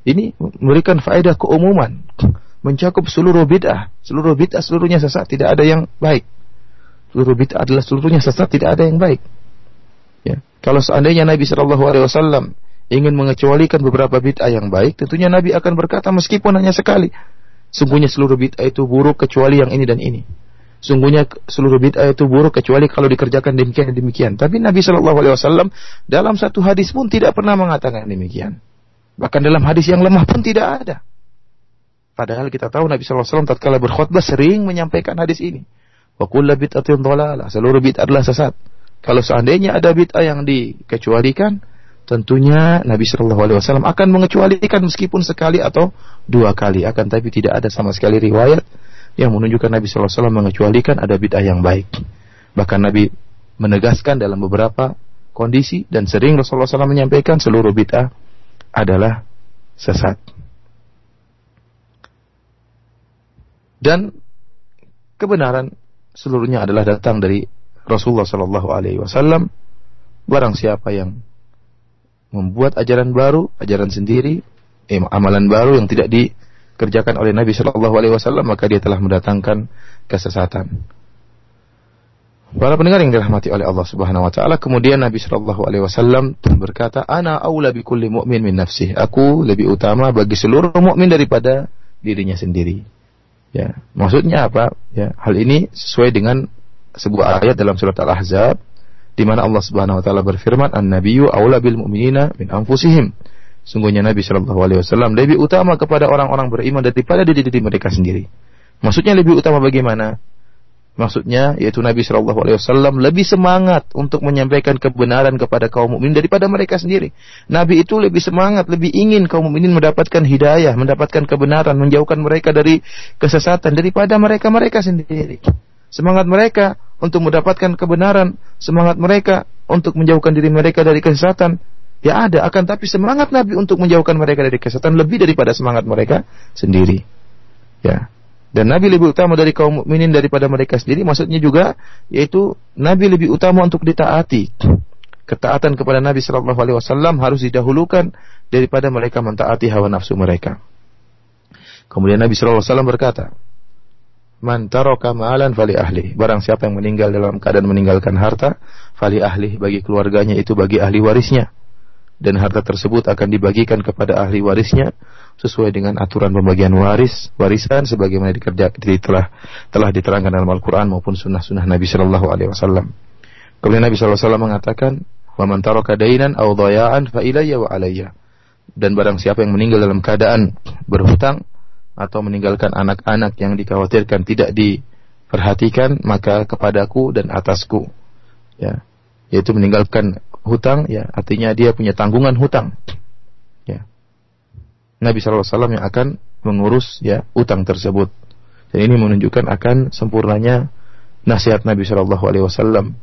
Ini memberikan faedah keumuman, mencakup seluruh bid'ah, seluruh bid'ah seluruhnya sesat, tidak ada yang baik. Seluruh bid'ah adalah seluruhnya sesat, tidak ada yang baik. Ya. Kalau seandainya Nabi Shallallahu Alaihi Wasallam ingin mengecualikan beberapa bid'ah yang baik, tentunya Nabi akan berkata meskipun hanya sekali, Sungguhnya seluruh bid'ah itu buruk kecuali yang ini dan ini. Sungguhnya seluruh bid'ah itu buruk kecuali kalau dikerjakan demikian demikian. Tapi Nabi Shallallahu Alaihi Wasallam dalam satu hadis pun tidak pernah mengatakan demikian. Bahkan dalam hadis yang lemah pun tidak ada. Padahal kita tahu Nabi Shallallahu Alaihi Wasallam tatkala berkhutbah sering menyampaikan hadis ini. Wa kullu bid'atin. Seluruh bid'ah adalah sesat. Kalau seandainya ada bid'ah yang dikecualikan, tentunya Nabi Shallallahu Alaihi Wasallam akan mengecualikan meskipun sekali atau dua kali. Akan tapi tidak ada sama sekali riwayat yang menunjukkan Nabi Shallallahu Wasallam mengecualikan ada bid'ah yang baik. Bahkan Nabi menegaskan dalam beberapa kondisi dan sering Rasulullah SAW menyampaikan seluruh bid'ah adalah sesat. Dan kebenaran seluruhnya adalah datang dari Rasulullah Sallallahu Alaihi Wasallam. Barang siapa yang membuat ajaran baru, ajaran sendiri, eh, amalan baru yang tidak dikerjakan oleh Nabi Shallallahu Alaihi Wasallam, maka dia telah mendatangkan kesesatan. Para pendengar yang dirahmati oleh Allah Subhanahu wa taala, kemudian Nabi Shallallahu alaihi wasallam berkata, "Ana aula bi kulli mu'min min nafsi." Aku lebih utama bagi seluruh mukmin daripada dirinya sendiri. Ya, maksudnya apa? Ya, hal ini sesuai dengan sebuah ayat dalam surat Al-Ahzab di mana Allah Subhanahu wa taala berfirman, "An-nabiyyu aula bil mu'minina min anfusihim." Sungguhnya Nabi Shallallahu alaihi wasallam lebih utama kepada orang-orang beriman daripada diri-diri mereka sendiri. Maksudnya lebih utama bagaimana? Maksudnya yaitu Nabi Shallallahu Alaihi Wasallam lebih semangat untuk menyampaikan kebenaran kepada kaum mukminin daripada mereka sendiri. Nabi itu lebih semangat, lebih ingin kaum mukminin mendapatkan hidayah, mendapatkan kebenaran, menjauhkan mereka dari kesesatan daripada mereka mereka sendiri. Semangat mereka untuk mendapatkan kebenaran, semangat mereka untuk menjauhkan diri mereka dari kesesatan, ya ada. Akan tapi semangat Nabi untuk menjauhkan mereka dari kesesatan lebih daripada semangat mereka sendiri. Ya, dan Nabi lebih utama dari kaum mukminin daripada mereka sendiri maksudnya juga yaitu Nabi lebih utama untuk ditaati ketaatan kepada Nabi Shallallahu Alaihi Wasallam harus didahulukan daripada mereka mentaati hawa nafsu mereka. Kemudian Nabi Shallallahu Alaihi Wasallam berkata, Man taraka ma'alan fali ahli. Barang siapa yang meninggal dalam keadaan meninggalkan harta, fali ahli bagi keluarganya itu bagi ahli warisnya. Dan harta tersebut akan dibagikan kepada ahli warisnya sesuai dengan aturan pembagian waris warisan sebagaimana dikerja telah telah diterangkan dalam Al-Qur'an maupun sunnah-sunnah Nabi Shallallahu alaihi wasallam. Kemudian Nabi Shallallahu alaihi wasallam mengatakan, "Wa man taraka dainan aw dhaya'an wa alayya." Dan barang siapa yang meninggal dalam keadaan berhutang atau meninggalkan anak-anak yang dikhawatirkan tidak diperhatikan, maka kepadaku dan atasku. Ya, yaitu meninggalkan hutang ya artinya dia punya tanggungan hutang Nabi SAW yang akan mengurus ya utang tersebut. Dan ini menunjukkan akan sempurnanya nasihat Nabi Wasallam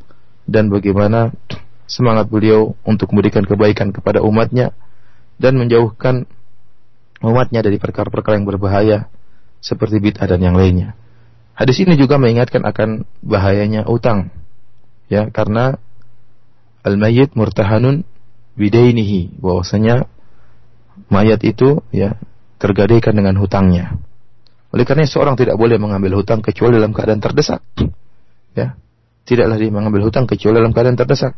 dan bagaimana semangat beliau untuk memberikan kebaikan kepada umatnya dan menjauhkan umatnya dari perkara-perkara yang berbahaya seperti bid'ah dan yang lainnya. Hadis ini juga mengingatkan akan bahayanya utang. Ya, karena al-mayyit murtahanun bidainihi bahwasanya mayat itu ya tergadaikan dengan hutangnya. Oleh karena seorang tidak boleh mengambil hutang kecuali dalam keadaan terdesak. Ya. Tidaklah dia mengambil hutang kecuali dalam keadaan terdesak.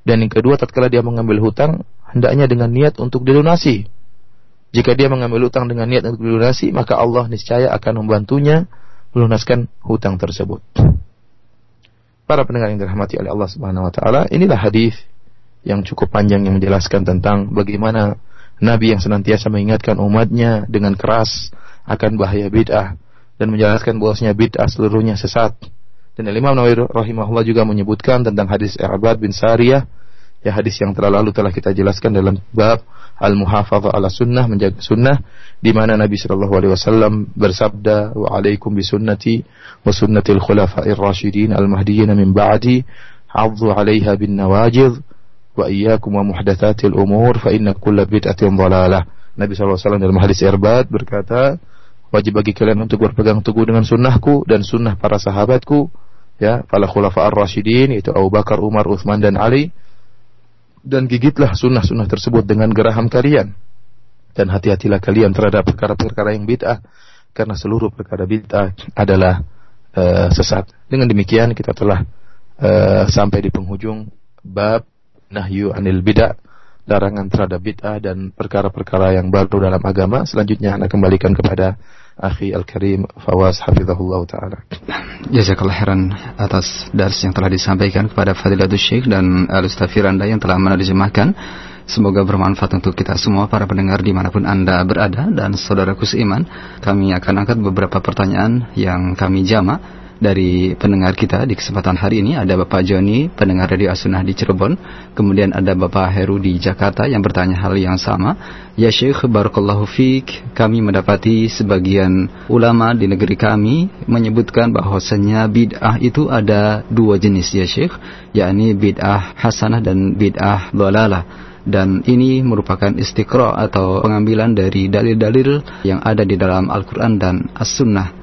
Dan yang kedua, tatkala dia mengambil hutang, hendaknya dengan niat untuk dilunasi. Jika dia mengambil hutang dengan niat untuk dilunasi, maka Allah niscaya akan membantunya melunaskan hutang tersebut. Para pendengar yang dirahmati oleh Allah Subhanahu wa taala, inilah hadis yang cukup panjang yang menjelaskan tentang bagaimana Nabi yang senantiasa mengingatkan umatnya dengan keras akan bahaya bid'ah dan menjelaskan bahwasanya bid'ah seluruhnya sesat. Dan Imam Nawawi rahimahullah juga menyebutkan tentang hadis Irbad bin Sariyah ya hadis yang telah lalu telah kita jelaskan dalam bab al-muhafadzah ala sunnah menjaga sunnah di mana Nabi sallallahu alaihi wasallam bersabda wa alaikum bi sunnati wa sunnatil khulafa'ir rasyidin al-mahdiyyin min ba'di 'addu 'alaiha bin nawajidh wa iyyakum wa muhdatsatil umur fa inna kulla bid'atin dhalalah. Nabi SAW dalam hadis Irbad berkata, wajib bagi kalian untuk berpegang teguh dengan sunnahku dan sunnah para sahabatku, ya, para khulafa ar-rasyidin, yaitu Abu Bakar, Umar, Uthman, dan Ali, dan gigitlah sunnah-sunnah tersebut dengan geraham kalian. Dan hati-hatilah kalian terhadap perkara-perkara yang bid'ah, karena seluruh perkara bid'ah adalah uh, sesat. Dengan demikian kita telah uh, sampai di penghujung bab nahyu anil bid'ah, larangan terhadap bid'ah dan perkara-perkara yang baru dalam agama. Selanjutnya anak kembalikan kepada akhi Al-Karim Fawaz hafizahullah taala. Jazakallah khairan atas dars yang telah disampaikan kepada Fadilatul Syekh dan Al-Ustaz Firanda yang telah menerjemahkan. Semoga bermanfaat untuk kita semua para pendengar di mana pun Anda berada dan saudaraku seiman. Kami akan angkat beberapa pertanyaan yang kami jama dari pendengar kita di kesempatan hari ini. Ada Bapak Joni, pendengar Radio Asunah di Cirebon, kemudian ada Bapak Heru di Jakarta yang bertanya hal yang sama. Ya Syekh, Barakallahu Fik, kami mendapati sebagian ulama di negeri kami menyebutkan bahwasanya bid'ah itu ada dua jenis ya Syekh, yakni bid'ah hasanah dan bid'ah dolalah dan ini merupakan istiqra atau pengambilan dari dalil-dalil yang ada di dalam Al-Quran dan As-Sunnah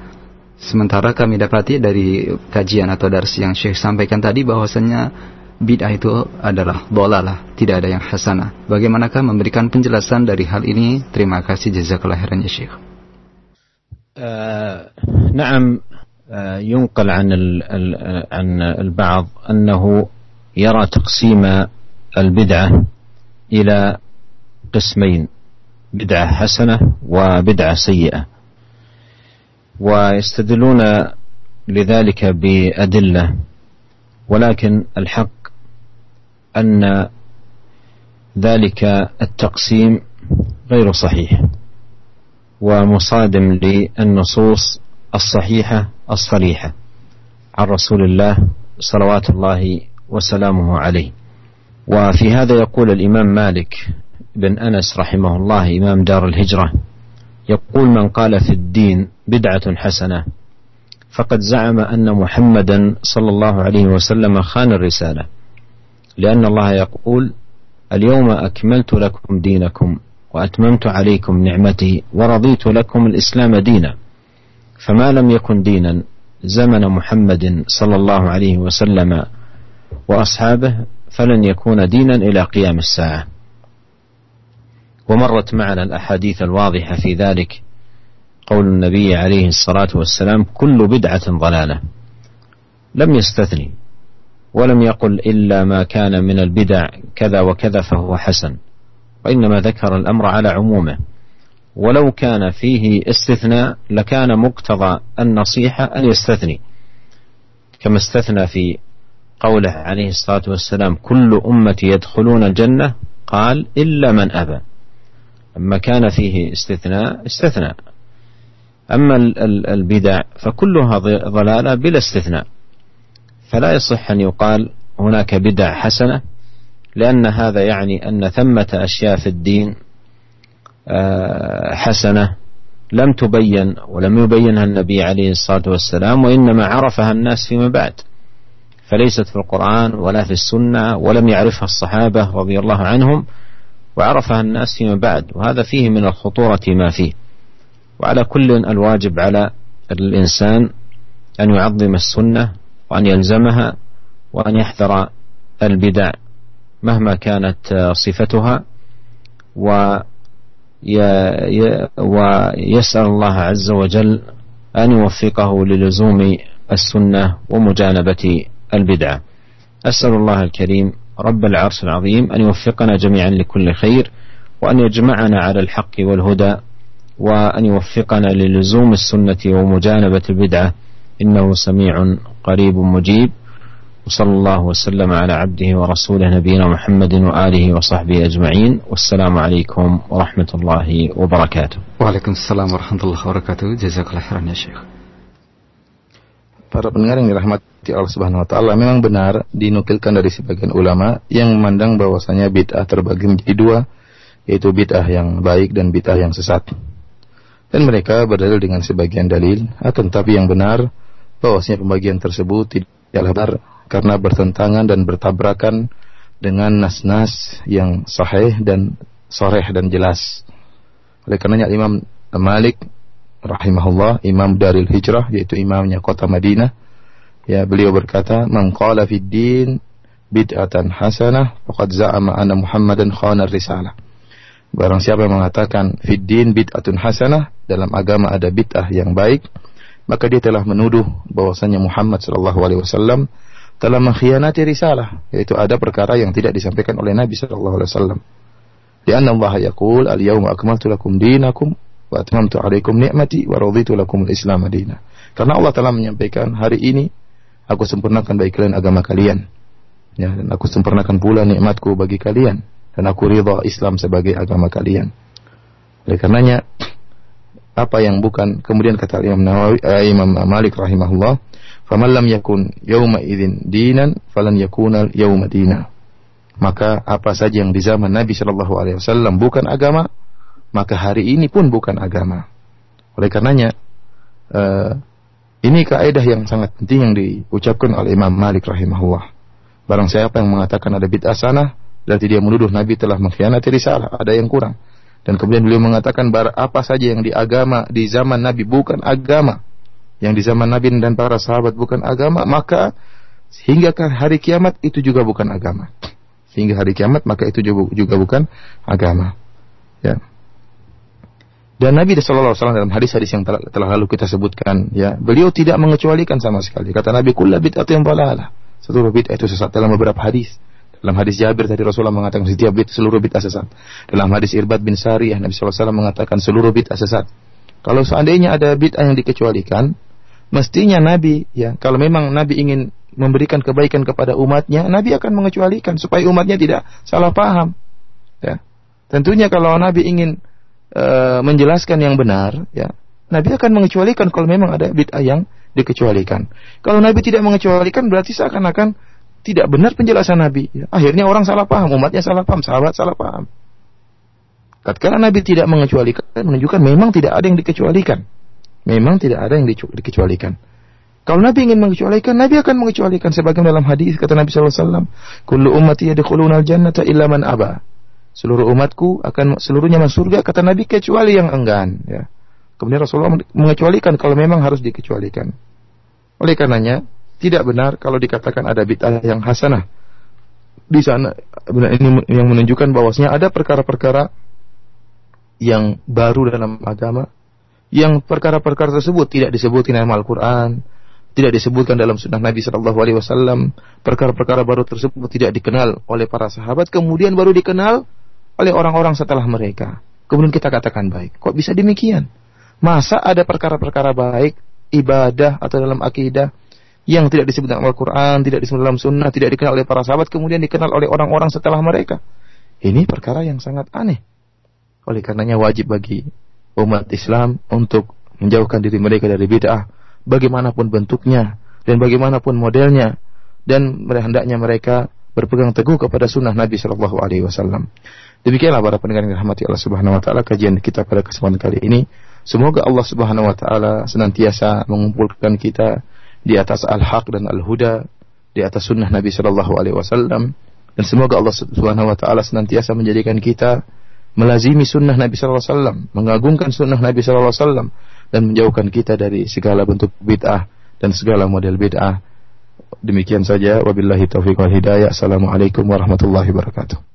Sementara kami dapati dari kajian atau dars yang Syekh sampaikan tadi bahwasanya bid'ah itu adalah dolalah, tidak ada yang hasanah. Bagaimanakah memberikan penjelasan dari hal ini? Terima kasih jazakallah khairan ya Syekh. نعم ينقل عن عن البعض أنه يرى تقسيم البدعة إلى قسمين بدعة حسنة وبدعة سيئة ويستدلون لذلك بأدلة ولكن الحق أن ذلك التقسيم غير صحيح ومصادم للنصوص الصحيحة الصريحة عن رسول الله صلوات الله وسلامه عليه. وفي هذا يقول الإمام مالك بن أنس رحمه الله إمام دار الهجرة يقول من قال في الدين بدعة حسنة. فقد زعم أن محمدا صلى الله عليه وسلم خان الرسالة لأن الله يقول اليوم أكملت لكم دينكم وأتممت عليكم نعمتي ورضيت لكم الإسلام دينا فما لم يكن دينا زمن محمد صلى الله عليه وسلم وأصحابه فلن يكون دينا إلى قيام الساعة. ومرت معنا الأحاديث الواضحة في ذلك قول النبي عليه الصلاة والسلام كل بدعة ضلالة. لم يستثني ولم يقل إلا ما كان من البدع كذا وكذا فهو حسن وإنما ذكر الأمر على عمومه. ولو كان فيه استثناء لكان مقتضى النصيحة أن يستثني. كما استثنى في قوله عليه الصلاة والسلام كل أمتي يدخلون الجنة. قال إلا من أبى. لما كان فيه استثناء استثنى. أما البدع فكلها ضلالة بلا استثناء. فلا يصح أن يقال هناك بدع حسنة لأن هذا يعني أن ثمة أشياء في الدين آه، حسنة لم تبين ولم يبينها النبي عليه الصلاة والسلام وإنما عرفها الناس فيما بعد. فليست في القرآن ولا في السنة ولم يعرفها الصحابة رضي الله عنهم وعرفها الناس فيما بعد. وهذا فيه من الخطورة ما فيه. وعلى كل الواجب على الإنسان أن يعظم السنة وأن يلزمها وأن يحذر البدع مهما كانت صفتها ويسأل الله عز وجل أن يوفقه للزوم السنة ومجانبة البدعة أسأل الله الكريم رب العرش العظيم أن يوفقنا جميعا لكل خير وأن يجمعنا على الحق والهدى وأن يوفقنا للزوم السنة ومجانبة البدعة إنه سميع قريب مجيب وصلى الله وسلم على عبده ورسوله نبينا محمد وآله وصحبه أجمعين والسلام عليكم ورحمة الله وبركاته وعليكم السلام ورحمة الله وبركاته جزاك الله خيرا يا شيخ Para pendengar yang dirahmati Allah Subhanahu wa taala, memang benar dinukilkan dari sebagian ulama yang memandang bahwasanya bid'ah terbagi menjadi dua, yaitu bid'ah yang baik dan bid'ah yang sesat. Dan mereka berdalil dengan sebagian dalil, akan tapi yang benar bahwasanya pembagian tersebut tidaklah benar karena bertentangan dan bertabrakan dengan nas-nas yang sahih dan soreh dan jelas. Oleh karenanya Imam Malik rahimahullah imam dari hijrah yaitu imamnya kota Madinah ya beliau berkata man qala fid din bid'atan hasanah faqad za'ama anna Muhammadan khana risalah barang siapa yang mengatakan fid din bid'atun hasanah dalam agama ada bid'ah yang baik maka dia telah menuduh bahwasanya Muhammad sallallahu alaihi wasallam telah mengkhianati risalah yaitu ada perkara yang tidak disampaikan oleh Nabi sallallahu alaihi wasallam anna Allah yaqul al-yawma akmaltu lakum dinakum wa atmamtu alaikum ni'mati wa raditu lakum al-islam madina. Karena Allah telah menyampaikan hari ini aku sempurnakan bagi kalian agama kalian. Ya, dan aku sempurnakan pula nikmatku bagi kalian dan aku ridha Islam sebagai agama kalian. Oleh karenanya apa yang bukan kemudian kata Imam Nawawi eh, Imam Malik rahimahullah Faman lam yakun yauma idzin dinan falan yakuna yauma dina. Maka apa saja yang di zaman Nabi Shallallahu alaihi wasallam bukan agama, maka hari ini pun bukan agama. Oleh karenanya uh, ini kaidah yang sangat penting yang diucapkan oleh Imam Malik rahimahullah. Barang siapa yang mengatakan ada bid'ah sana, berarti dia menuduh Nabi telah mengkhianati risalah, ada yang kurang. Dan kemudian beliau mengatakan apa saja yang di agama di zaman Nabi bukan agama, yang di zaman Nabi dan para sahabat bukan agama, maka hingga hari kiamat itu juga bukan agama. Hingga hari kiamat maka itu juga bukan agama. Ya. Dan Nabi Shallallahu Alaihi Wasallam dalam hadis-hadis yang telah, telah lalu kita sebutkan, ya beliau tidak mengecualikan sama sekali. Kata Nabi, kulla bid'atu yang balalah. Seluruh bid'ah itu sesat dalam beberapa hadis. Dalam hadis Jabir tadi Rasulullah mengatakan setiap bid'ah seluruh bid'ah sesat. Dalam hadis Irbad bin Sariyah Nabi Wasallam mengatakan seluruh bid'ah sesat. Kalau seandainya ada bid'ah yang dikecualikan, mestinya Nabi ya kalau memang Nabi ingin memberikan kebaikan kepada umatnya, Nabi akan mengecualikan supaya umatnya tidak salah paham. Ya. Tentunya kalau Nabi ingin e, menjelaskan yang benar, ya Nabi akan mengecualikan kalau memang ada bid'ah yang dikecualikan. Kalau Nabi tidak mengecualikan berarti seakan-akan tidak benar penjelasan Nabi. Ya. Akhirnya orang salah paham, umatnya salah paham, sahabat salah paham. Karena Nabi tidak mengecualikan menunjukkan memang tidak ada yang dikecualikan. Memang tidak ada yang dikecualikan. Kalau Nabi ingin mengecualikan, Nabi akan mengecualikan sebagaimana dalam hadis kata Nabi SAW, "Kullu ummati yadkhuluna al-jannata illa aba." Seluruh umatku akan seluruhnya masuk surga kata Nabi kecuali yang enggan, ya. Kemudian Rasulullah mengecualikan kalau memang harus dikecualikan. Oleh karenanya, tidak benar kalau dikatakan ada bid'ah yang hasanah. Di sana ini yang menunjukkan bahwasanya ada perkara-perkara yang baru dalam agama yang perkara-perkara tersebut tidak disebutkan dalam Al-Quran, tidak disebutkan dalam sunnah Nabi Shallallahu Alaihi Wasallam, perkara-perkara baru tersebut tidak dikenal oleh para sahabat, kemudian baru dikenal oleh orang-orang setelah mereka. Kemudian kita katakan baik. Kok bisa demikian? Masa ada perkara-perkara baik, ibadah atau dalam akidah yang tidak disebut dalam Al-Quran, tidak disebut dalam sunnah, tidak dikenal oleh para sahabat, kemudian dikenal oleh orang-orang setelah mereka. Ini perkara yang sangat aneh. Oleh karenanya wajib bagi umat Islam untuk menjauhkan diri mereka dari bid'ah bagaimanapun bentuknya dan bagaimanapun modelnya dan hendaknya mereka berpegang teguh kepada sunnah Nabi Shallallahu Alaihi Wasallam. Demikianlah para pendengar yang dirahmati Allah Subhanahu Wa Taala kajian kita pada kesempatan kali ini. Semoga Allah Subhanahu Wa Taala senantiasa mengumpulkan kita di atas al-haq dan al-huda, di atas sunnah Nabi Shallallahu Alaihi Wasallam, dan semoga Allah Subhanahu Wa Taala senantiasa menjadikan kita melazimi sunnah Nabi Sallallahu Alaihi Wasallam, mengagungkan sunnah Nabi Sallallahu Alaihi Wasallam, dan menjauhkan kita dari segala bentuk bid'ah dan segala model bid'ah. Demikian saja. Wabillahi taufiq wal hidayah. Assalamualaikum warahmatullahi wabarakatuh.